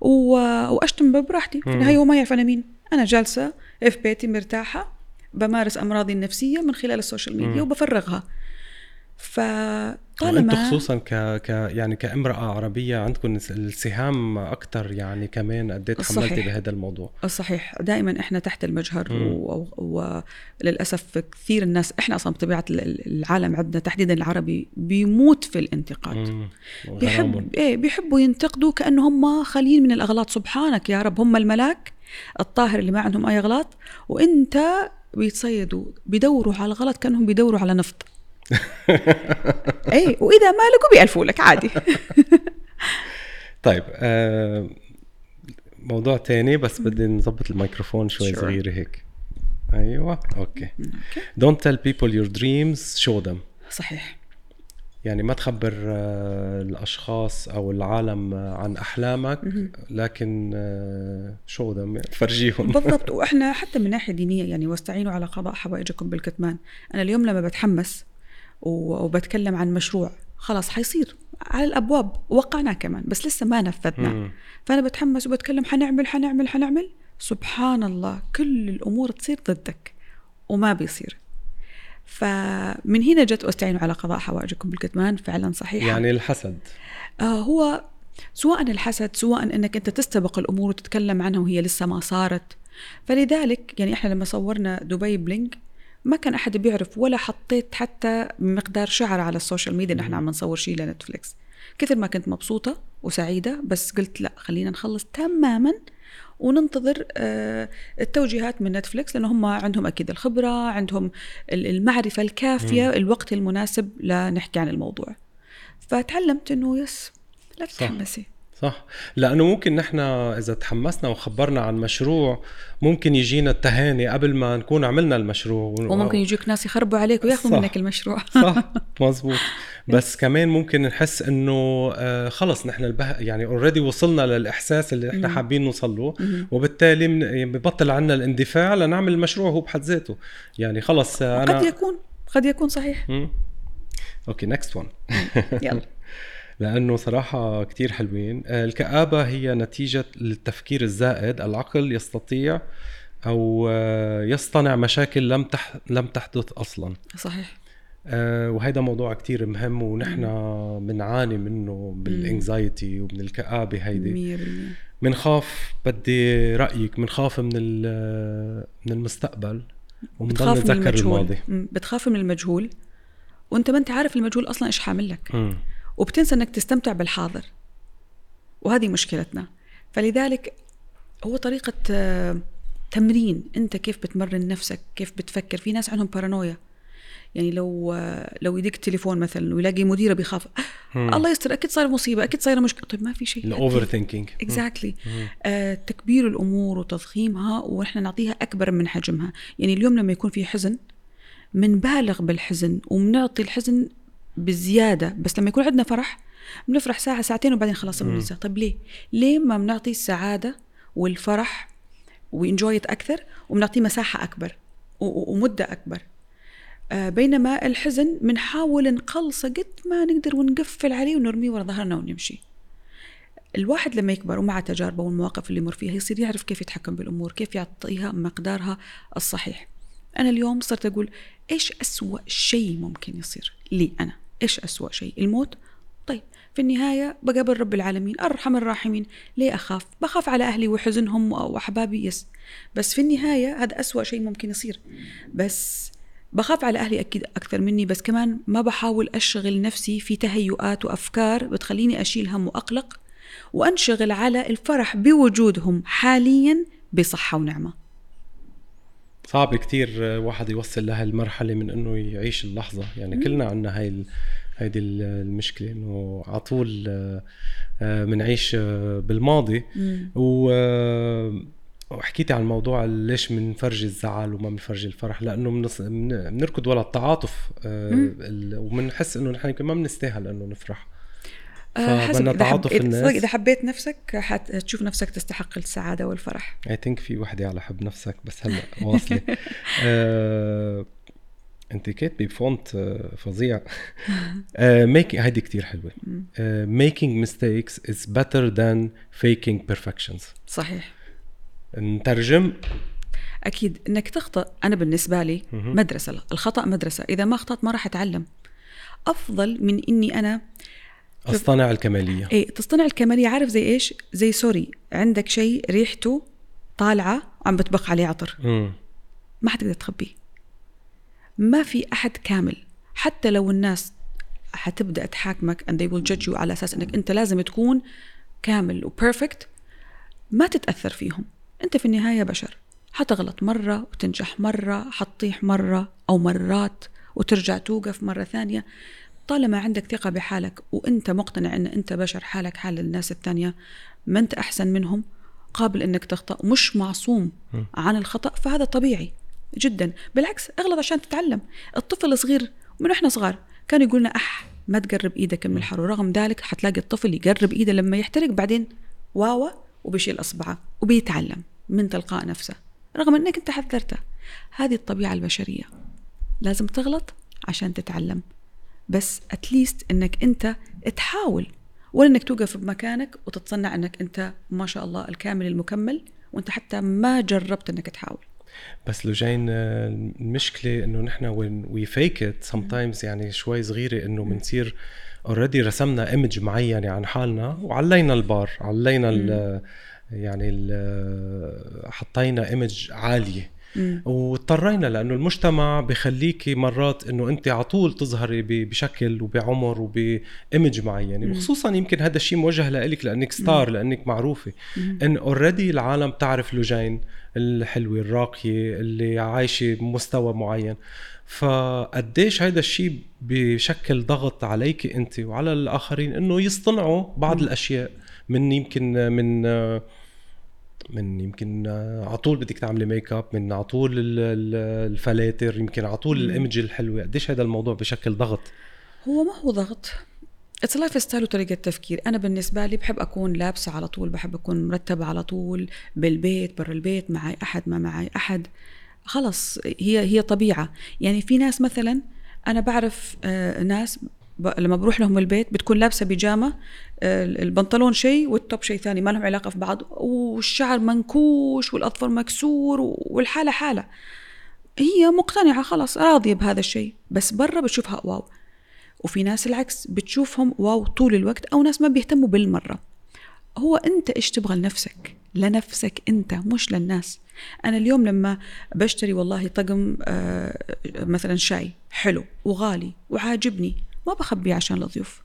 و... وأشتم براحتي في النهاية هو ما يعرف أنا مين. أنا جالسة في بيتي مرتاحة بمارس أمراضي النفسية من خلال ال social media وبفرغها. فطالما خصوصا ك... ك يعني كامرأة عربية عندكم السهام أكثر يعني كمان قد إيه تحملتي بهذا الموضوع؟ صحيح. دائما إحنا تحت المجهر وللاسف و... كثير الناس إحنا أصلا بطبيعة العالم عندنا تحديدا العربي بيموت في الانتقاد. بيحب إيه بيحبوا ينتقدوا كانه هم خاليين من الأغلاط. سبحانك يا رب هم الملاك الطاهر اللي ما عندهم أي أغلاط وإنت بيتصيدوا بيدوروا على الغلط كأنهم بيدوروا على نفط. اي وإذا ما لقوا بيألفوا لك عادي. طيب آه موضوع تاني بس بدي نظبط الميكروفون شوي sure. صغيره هيك. أيوه أوكي. don't tell people your dreams show them. صحيح. يعني ما تخبر آه، الأشخاص أو العالم عن أحلامك لكن show them فرجيهم. بالضبط وإحنا حتى من ناحية دينية يعني واستعينوا على قضاء حوائجكم بالكتمان. أنا اليوم لما بتحمس وبتكلم عن مشروع. خلاص حيصير. على الأبواب. وقعناه كمان. بس لسه ما نفذنا. فأنا بتحمس وبتكلم حنعمل حنعمل حنعمل. سبحان الله. كل الأمور تصير ضدك. وما بيصير. فمن هنا جت واستعينوا على قضاء حوائجكم بالكتمان. فعلا صحيح يعني الحسد. آه هو سواء الحسد سواء إنك أنت تستبق الأمور وتتكلم عنها وهي لسه ما صارت. فلذلك يعني إحنا لما صورنا دبي بلينغ ما كان أحد بيعرف ولا حطيت حتى مقدار شعر على السوشيال ميديا. ان إحنا عم نصور شيء لنتفليكس. كثر ما كنت مبسوطة وسعيدة بس قلت لا خلينا نخلص تماما وننتظر آه، التوجيهات من نتفليكس لأنه هم عندهم أكيد الخبرة عندهم المعرفة الكافية الوقت المناسب لنحكي عن الموضوع. فتعلمت أنه yes لا تتحمسي. صح. لأنه ممكن نحن إذا تحمسنا وخبرنا عن مشروع ممكن يجينا التهاني قبل ما نكون عملنا المشروع. وممكن يجيك ناس يخربوا عليك وياخذوا منك المشروع. صح. مزبوط بس كمان ممكن نحس إنه آه خلص نحن البه... يعني اوريدي وصلنا للإحساس اللي نحن حابين نوصل له وبالتالي ببطل عنا الاندفاع لنعمل المشروع هو بحد ذاته. يعني خلص أنا قد يكون قد يكون صحيح. أوكي next one يلا. لأنه صراحة كتير حلوين. آه، الكآبة هي نتيجة للتفكير الزائد. العقل يستطيع أو آه، يصطنع مشاكل لم تح... لم تحدث أصلا. صحيح. أه وهذا موضوع كتير مهم ونحن بنعاني منه بال anxiety ومن الكآبة هيدي. بنخاف بدي رأيك بنخاف من من المستقبل وبنضل نتذكر الماضي. بتخاف من المجهول. وأنت ما أنت عارف المجهول أصلا إيش حامل لك. وبتنسى إنك تستمتع بالحاضر. وهذه مشكلتنا. فلذلك هو طريقة آه، تمرين. أنت كيف بتمرن نفسك؟ كيف بتفكر؟ في ناس عندهم بارانويا يعني لو آه، لو يديك التليفون مثلا ويلاقي مديره بيخاف. الله يستر أكيد صايره مصيبة أكيد صايرة مشكلة. طيب ما في شيء. ال overthinking exactly تكبير الأمور وتضخيمها ونحن نعطيها أكبر من حجمها. يعني اليوم لما يكون في حزن منبالغ بالحزن وبنعطي الحزن بزيادة. بس لما يكون عندنا فرح بنفرح ساعة ساعتين وبعدين خلاص بننسى طيب ليه؟ ليه ما بنعطي السعادة والفرح وينجويت أكثر وبنعطيه مساحة أكبر ومدة أكبر؟ آه بينما الحزن بنحاول نقلصه قد ما نقدر ونقفل عليه ونرميه ورا ظهرنا ونمشي. الواحد لما يكبر ومع تجاربه والمواقف اللي يمر فيها يصير يعرف كيف يتحكم بالأمور كيف يعطيها مقدارها الصحيح. أنا اليوم صرت أقول إيش أسوأ شيء ممكن يصير لي أنا؟ إيش أسوأ شيء؟ الموت؟ طيب في النهاية بقابل رب العالمين أرحم الراحمين ليه أخاف؟ بخاف على أهلي وحزنهم وأحبابي يس. بس في النهاية هذا أسوأ شيء ممكن يصير. بس بخاف على أهلي أكيد أكثر مني بس كمان ما بحاول أشغل نفسي في تهيؤات وأفكار بتخليني أشيل هم وأقلق وأنشغل على الفرح بوجودهم حاليا بصحة ونعمة. صعب كتير واحد يوصل لهالمرحلة من إنه يعيش اللحظة. يعني كلنا عنا هاي هيدي المشكلة إنه على طول بنعيش آه، آه، بالماضي. و آه، وحكيتي عن موضوع ليش بنفرجي الزعل وما بنفرجي الفرح؟ لأنه بنركض ولا التعاطف وبنحس إنه نحن ما بنستاهل إنه نفرح. تعاطف حب... الناس. إذا حبيت نفسك حتشوف نفسك تستحق السعادة والفرح. I think في وحدة على حب نفسك بس هلا واصلة. آه... أنت كاتبه ب font آه، فظيع. making هيدي كثير حلوة. making mistakes is better than faking perfections صحيح. نترجم؟ أكيد. إنك تخطئ أنا بالنسبة لي مدرسة الخطأ مدرسة. إذا ما اخطات ما راح أتعلم. أفضل من إني أنا اصطنع الكمالية. إيه تصطنع الكمالية عارف زي إيش؟ زي sorry عندك شيء ريحته طالعة عم بتبخ عليه عطر. م. ما حتقدر تخبيه. ما في أحد كامل. حتى لو الناس حتبدأ تحاكمك and they will judge you على أساس إنك أنت لازم تكون كامل و perfect ما تتأثر فيهم. أنت في النهاية بشر. حتغلط مرة وتنجح مرة حتطيح مرة أو مرات وترجع توقف مرة ثانية. طالما عندك ثقة بحالك وأنت مقتنع أن أنت بشر حالك حال الناس الثانية ما أنت أحسن منهم قابل أنك تخطأ مش معصوم عن الخطأ فهذا طبيعي جدا. بالعكس اغلط عشان تتعلم. الطفل الصغير من إحنا صغار كان يقولنا أح ما تقرب إيدك من الحر ورغم ذلك حتلاقي الطفل يقرب إيده لما يحترق بعدين واوا وبيشيل أصبعه وبيتعلم من تلقاء نفسه رغم إنك أنت حذرته. هذه الطبيعة البشرية. لازم تغلط عشان تتعلم. بس at least إنك أنت تحاول. ولا إنك توقف بمكانك وتتصنع إنك أنت ما شاء الله الكامل المكمل وأنت حتى ما جربت إنك تحاول. بس لوجين آه، المشكلة إنه نحن وين we fake it sometimes يعني شوي صغيرة إنه بنصير already رسمنا image معينه عن حالنا وعلينا البار علينا ال يعني ال حطينا image عالية. واضطرينا لأنه المجتمع بخليكي مرات إنه أنت على طول تظهري بشكل وبعمر وب image معين. وخصوصا يمكن هذا الشيء موجه لك لأنك star لأنك معروفة. إن already العالم تعرف لوجين الحلوة الراقية اللي عايشة بمستوى معين. فقديش هذا الشيء بشكل ضغط عليك أنت وعلى الآخرين إنه يصطنعوا بعض الأشياء من يمكن من من يمكن على طول بدك تعملي ميك اب من على طول الفلاتر يمكن على طول ال image الحلوة. قديش هذا الموضوع بشكل ضغط؟ هو ما هو ضغط. it's lifestyle وطريقة تفكير، أنا بالنسبة لي بحب أكون لابسة على طول، بحب أكون مرتبة على طول بالبيت، برا البيت، معي أحد، ما معي أحد، خلص هي هي طبيعة، يعني في ناس مثلا أنا بعرف آه، ناس لما بروح لهم البيت بتكون لابسة بيجامة آه، البنطلون شيء والتوب شيء ثاني ما لهم علاقة في بعض والشعر منكوش والاظفر مكسور والحالة حالة. هي مقتنعة خلاص راضية بهذا الشيء بس برا بتشوفها واو. وفي ناس العكس بتشوفهم واو طول الوقت أو ناس ما بيهتموا بالمرة. هو أنت إيش تبغى لنفسك؟ لنفسك أنت مش للناس. أنا اليوم لما بشتري والله طقم آه، مثلا شاي حلو وغالي وعاجبني ما بخبيه عشان الضيوف.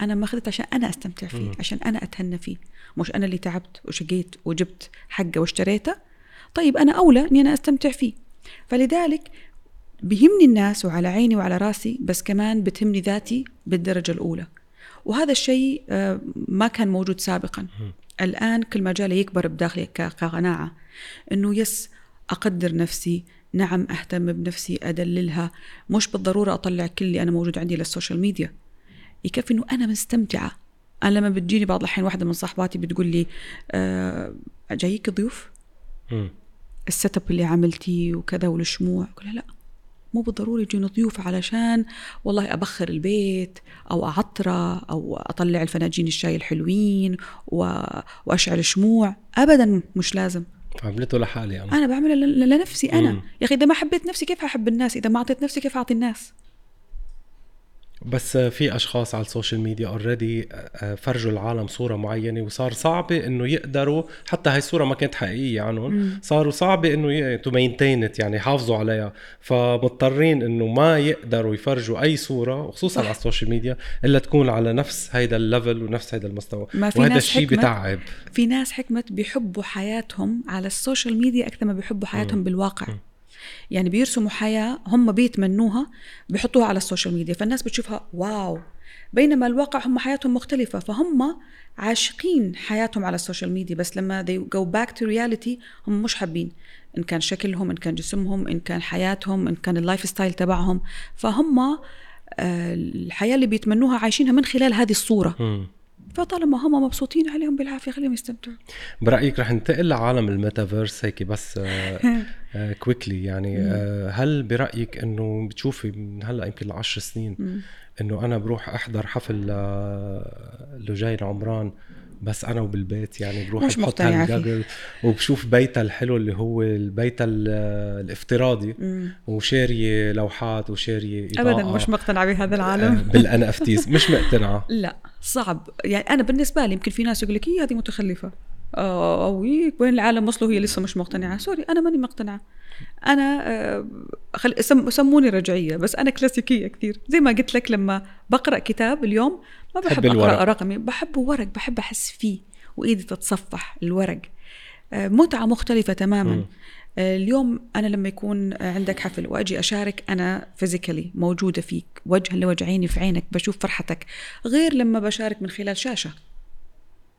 أنا ما اخذت عشان أنا أستمتع فيه م. عشان أنا أتهنى فيه. مش أنا اللي تعبت وشقيت وجبت حقة واشتريته طيب أنا أولى إني أنا أستمتع فيه. فلذلك بيهمني الناس وعلى عيني وعلى راسي بس كمان بتهمني ذاتي بالدرجة الأولى. وهذا الشيء آه، ما كان موجود سابقا. الآن كل ما جالي يكبر بداخلي كقناعة. أنه yes أقدر نفسي نعم أهتم بنفسي أدللها. مش بالضرورة أطلع كل اللي أنا موجود عندي لل social media. يكفي أنه أنا مستمتعة. أنا لما بتجيني بعض الأحيان واحدة من صاحباتي بتقول لي آه جايك ضيوف؟ ال setup اللي عملتيه وكذا والشموع. أقول لا مو بالضروري يجون ضيوف علشان والله أبخر البيت أو أعطره أو أطلع الفناجين الشاي الحلوين وأشعل شموع أبدا مش لازم. عملته لحالي أنا. أنا بعملها لنفسي أنا. مم. يا أخي إذا ما حبيت نفسي كيف احب الناس؟ إذا ما أعطيت نفسي كيف أعطي الناس؟ بس في أشخاص على ال social media already فرجوا العالم صورة معينة وصار صعبة إنه يقدروا حتى هاي الصورة ما كانت حقيقية عنهم صاروا صعبة إنه to maintain it يعني يحافظوا عليها فمضطرين إنه ما يقدروا يفرجوا أي صورة وخصوصا. على ال social media إلا تكون على نفس هيدا ال level ونفس هيدا المستوى ما في وهذا الشيء بتعب في ناس حكمت بيحبوا حياتهم على ال social media أكثر ما بيحبوا حياتهم م. بالواقع م. يعني بيرسموا حياة هم بيتمنوها بيحطوها على ال social media. فالناس بتشوفها wow. بينما الواقع هم حياتهم مختلفة فهم عاشقين حياتهم على ال social media. بس لما they go back to reality هم مش حابين. إن كان شكلهم إن كان جسمهم إن كان حياتهم إن كان ال lifestyle تبعهم. فهم آه، الحياة اللي بيتمنوها عايشينها من خلال هذه الصورة. م. فطالما هم مبسوطين عليهم بالعافية خليهم يستمتعوا. برأيك رح ننتقل لعالم الميتافيرس هيك بس quickly آه، يعني آه، هل برأيك إنه بتشوفي من هلأ يمكن لعشر سنين إنه أنا بروح أحضر حفل لجين عمران بس أنا وبالبيت يعني بروح مش مقتنعة وبشوف بيتها الحلو اللي هو البيت الافتراضي. وشارية لوحات وشارية إضاءة. ابدا مش مقتنعه بهذا العالم. آه، بال NFTs مش مقتنعة. لا. صعب. يعني أنا بالنسبة لي يمكن في ناس يقول لك إيه هذه متخلفة. أو وين العالم وصلوا هي لسه مش مقتنعة. sorry أنا ماني مقتنعة. أنا آه، خل... سموني رجعية بس أنا كلاسيكية كثير. زي ما قلت لك لما بقرأ كتاب اليوم ما بحب أقرأ رقمي. بحبه ورق بحب أحس فيه وإيدي تتصفح الورق. آه، متعة مختلفة تماما. م. اليوم أنا لما يكون عندك حفل وأجي أشارك أنا physically موجودة فيك وجها لوجه عيني في عينك بشوف فرحتك غير لما بشارك من خلال شاشة.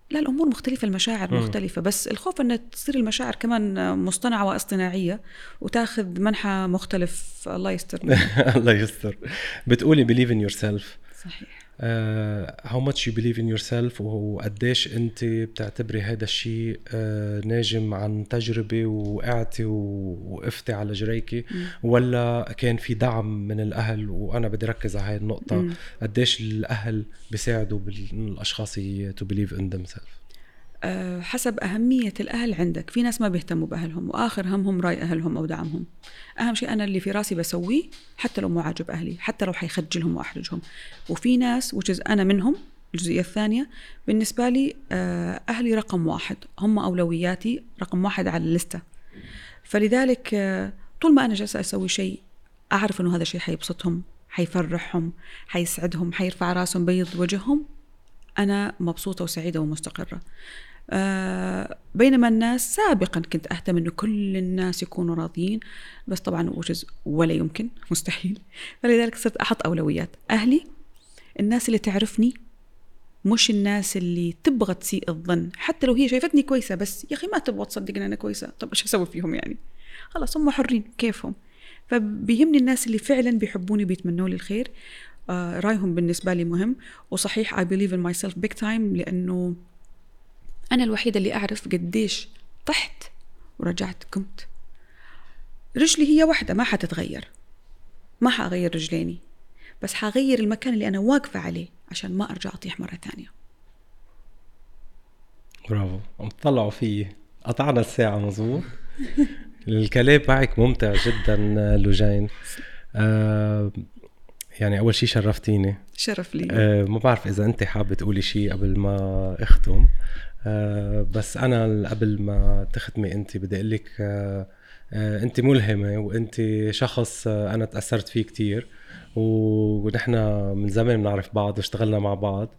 لا الأمور مختلفة المشاعر. مختلفة بس الخوف ان تصير المشاعر كمان مصطنعة واصطناعية وتاخذ منحى مختلف. الله يستر. الله يستر. بتقولي believe in yourself. صحيح. how much you believe in yourself وقديش انت بتعتبري هذا الشيء uh, ناجم عن تجربة وقعتي ووقفتي على إجريكي ولا كان في دعم من الأهل وأنا بدي ركز على هاي النقطة قديش الأهل بيساعدوا الاشخاص to believe in themself حسب أهمية الأهل عندك. في ناس ما بيهتموا بأهلهم وآخر همهم رأي أهلهم أو دعمهم. أهم شيء أنا اللي في راسي بسويه حتى لو مو عاجب أهلي حتى لو حيخجلهم وأحرجهم. وفي ناس وجزء أنا منهم الجزئية الثانية بالنسبة لي آه، أهلي رقم واحد. هم أولوياتي رقم واحد على اللستة. فلذلك آه، طول ما أنا جالسة أسوي شيء أعرف أنه هذا الشيء حيبسطهم حيفرحهم حيسعدهم حيرفع راسهم بيض وجههم أنا مبسوطة وسعيدة ومستقرة. آه بينما الناس سابقا كنت أهتم أنه كل الناس يكونوا راضيين بس طبعا وجز ولا يمكن مستحيل. فلذلك صرت أحط أولويات. أهلي الناس اللي تعرفني مش الناس اللي تبغى تسيء الظن. حتى لو هي شايفتني كويسة بس يا أخي ما تبغى تصدق أن أنا كويسة. طب إيش أسوي فيهم يعني؟ خلاص هم حرين كيفهم. فبيهمني الناس اللي فعلا بيحبوني بيتمنوا لي الخير. آه رأيهم بالنسبة لي مهم. وصحيح I believe in myself big time لأنه أنا الوحيدة اللي أعرف قديش طحت ورجعت قمت. رجلي هي واحدة ما حتتغير. ما حأغير رجليني. بس حغير المكان اللي أنا واقفة عليه عشان ما أرجع أطيح مرة ثانية. برافو. عم تطلعوا فيي قطعنا الساعة مزبوط الكلام معك ممتع جدا لوجين. آه يعني أول شيء شرفتيني. شرف لي. آه ما بعرف إذا أنت حابة تقولي شيء قبل ما أختم. آه بس أنا قبل ما تختمي انت بدي أقول لك آه آه انت ملهمة وانت شخص أنا تأثرت فيه كثير ونحن من زمان بنعرف بعض واشتغلنا مع بعض.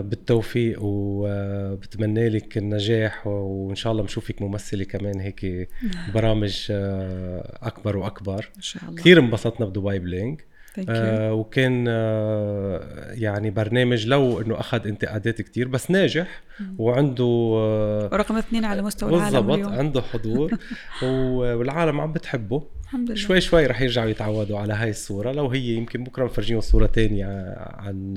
بالتوفيق وبتمنى لك النجاح وإن شاء الله بنشوفك ممثلة كمان هيك برامج آه، أكبر وأكبر. إن شاء الله. كثير انبسطنا بدبي بلينك. آه وكان آه يعني برنامج لو إنه أخذ انتقادات كتير بس ناجح وعنده آه رقم اثنين على مستوى العالم بالضبط عنده حضور والعالم عم بتحبه. الحمد لله. شوي شوي رح يرجعوا يتعودوا على هاي الصورة لو هي يمكن بكرة نفرجيهم صورة تانية عن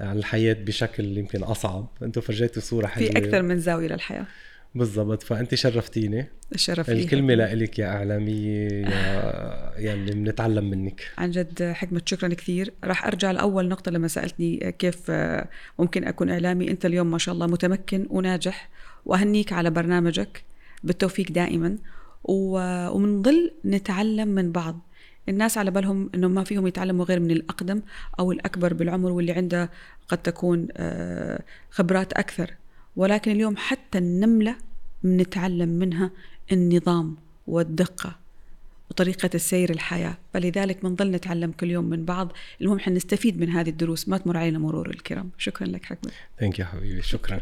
عن الحياة بشكل يمكن أصعب. أنتم فرجيتوا صورة حلوة. في أكثر من زاوية للحياة. بالضبط. فأنت شرفتيني. الشرف الكلمة لإلك يا اعلاميه يا يعني بنتعلم منك. عن جد حكمة شكرا كثير. راح أرجع لأول نقطة لما سألتني كيف ممكن أكون إعلامي. أنت اليوم ما شاء الله متمكن وناجح وأهنيك على برنامجك. بالتوفيق دائما. ومنظل نتعلم من بعض. الناس على بالهم إنه ما فيهم يتعلموا غير من الأقدم أو الأكبر بالعمر واللي عنده قد تكون خبرات أكثر. ولكن اليوم حتى النملة بنتعلم منها النظام والدقة وطريقة السير الحياة. فلذلك بنضل نتعلم كل يوم من بعض. المهم حنستفيد من هذه الدروس. ما تمر علينا مرور الكرام. شكرا لك حكمة thank you حبيبي. شكرا.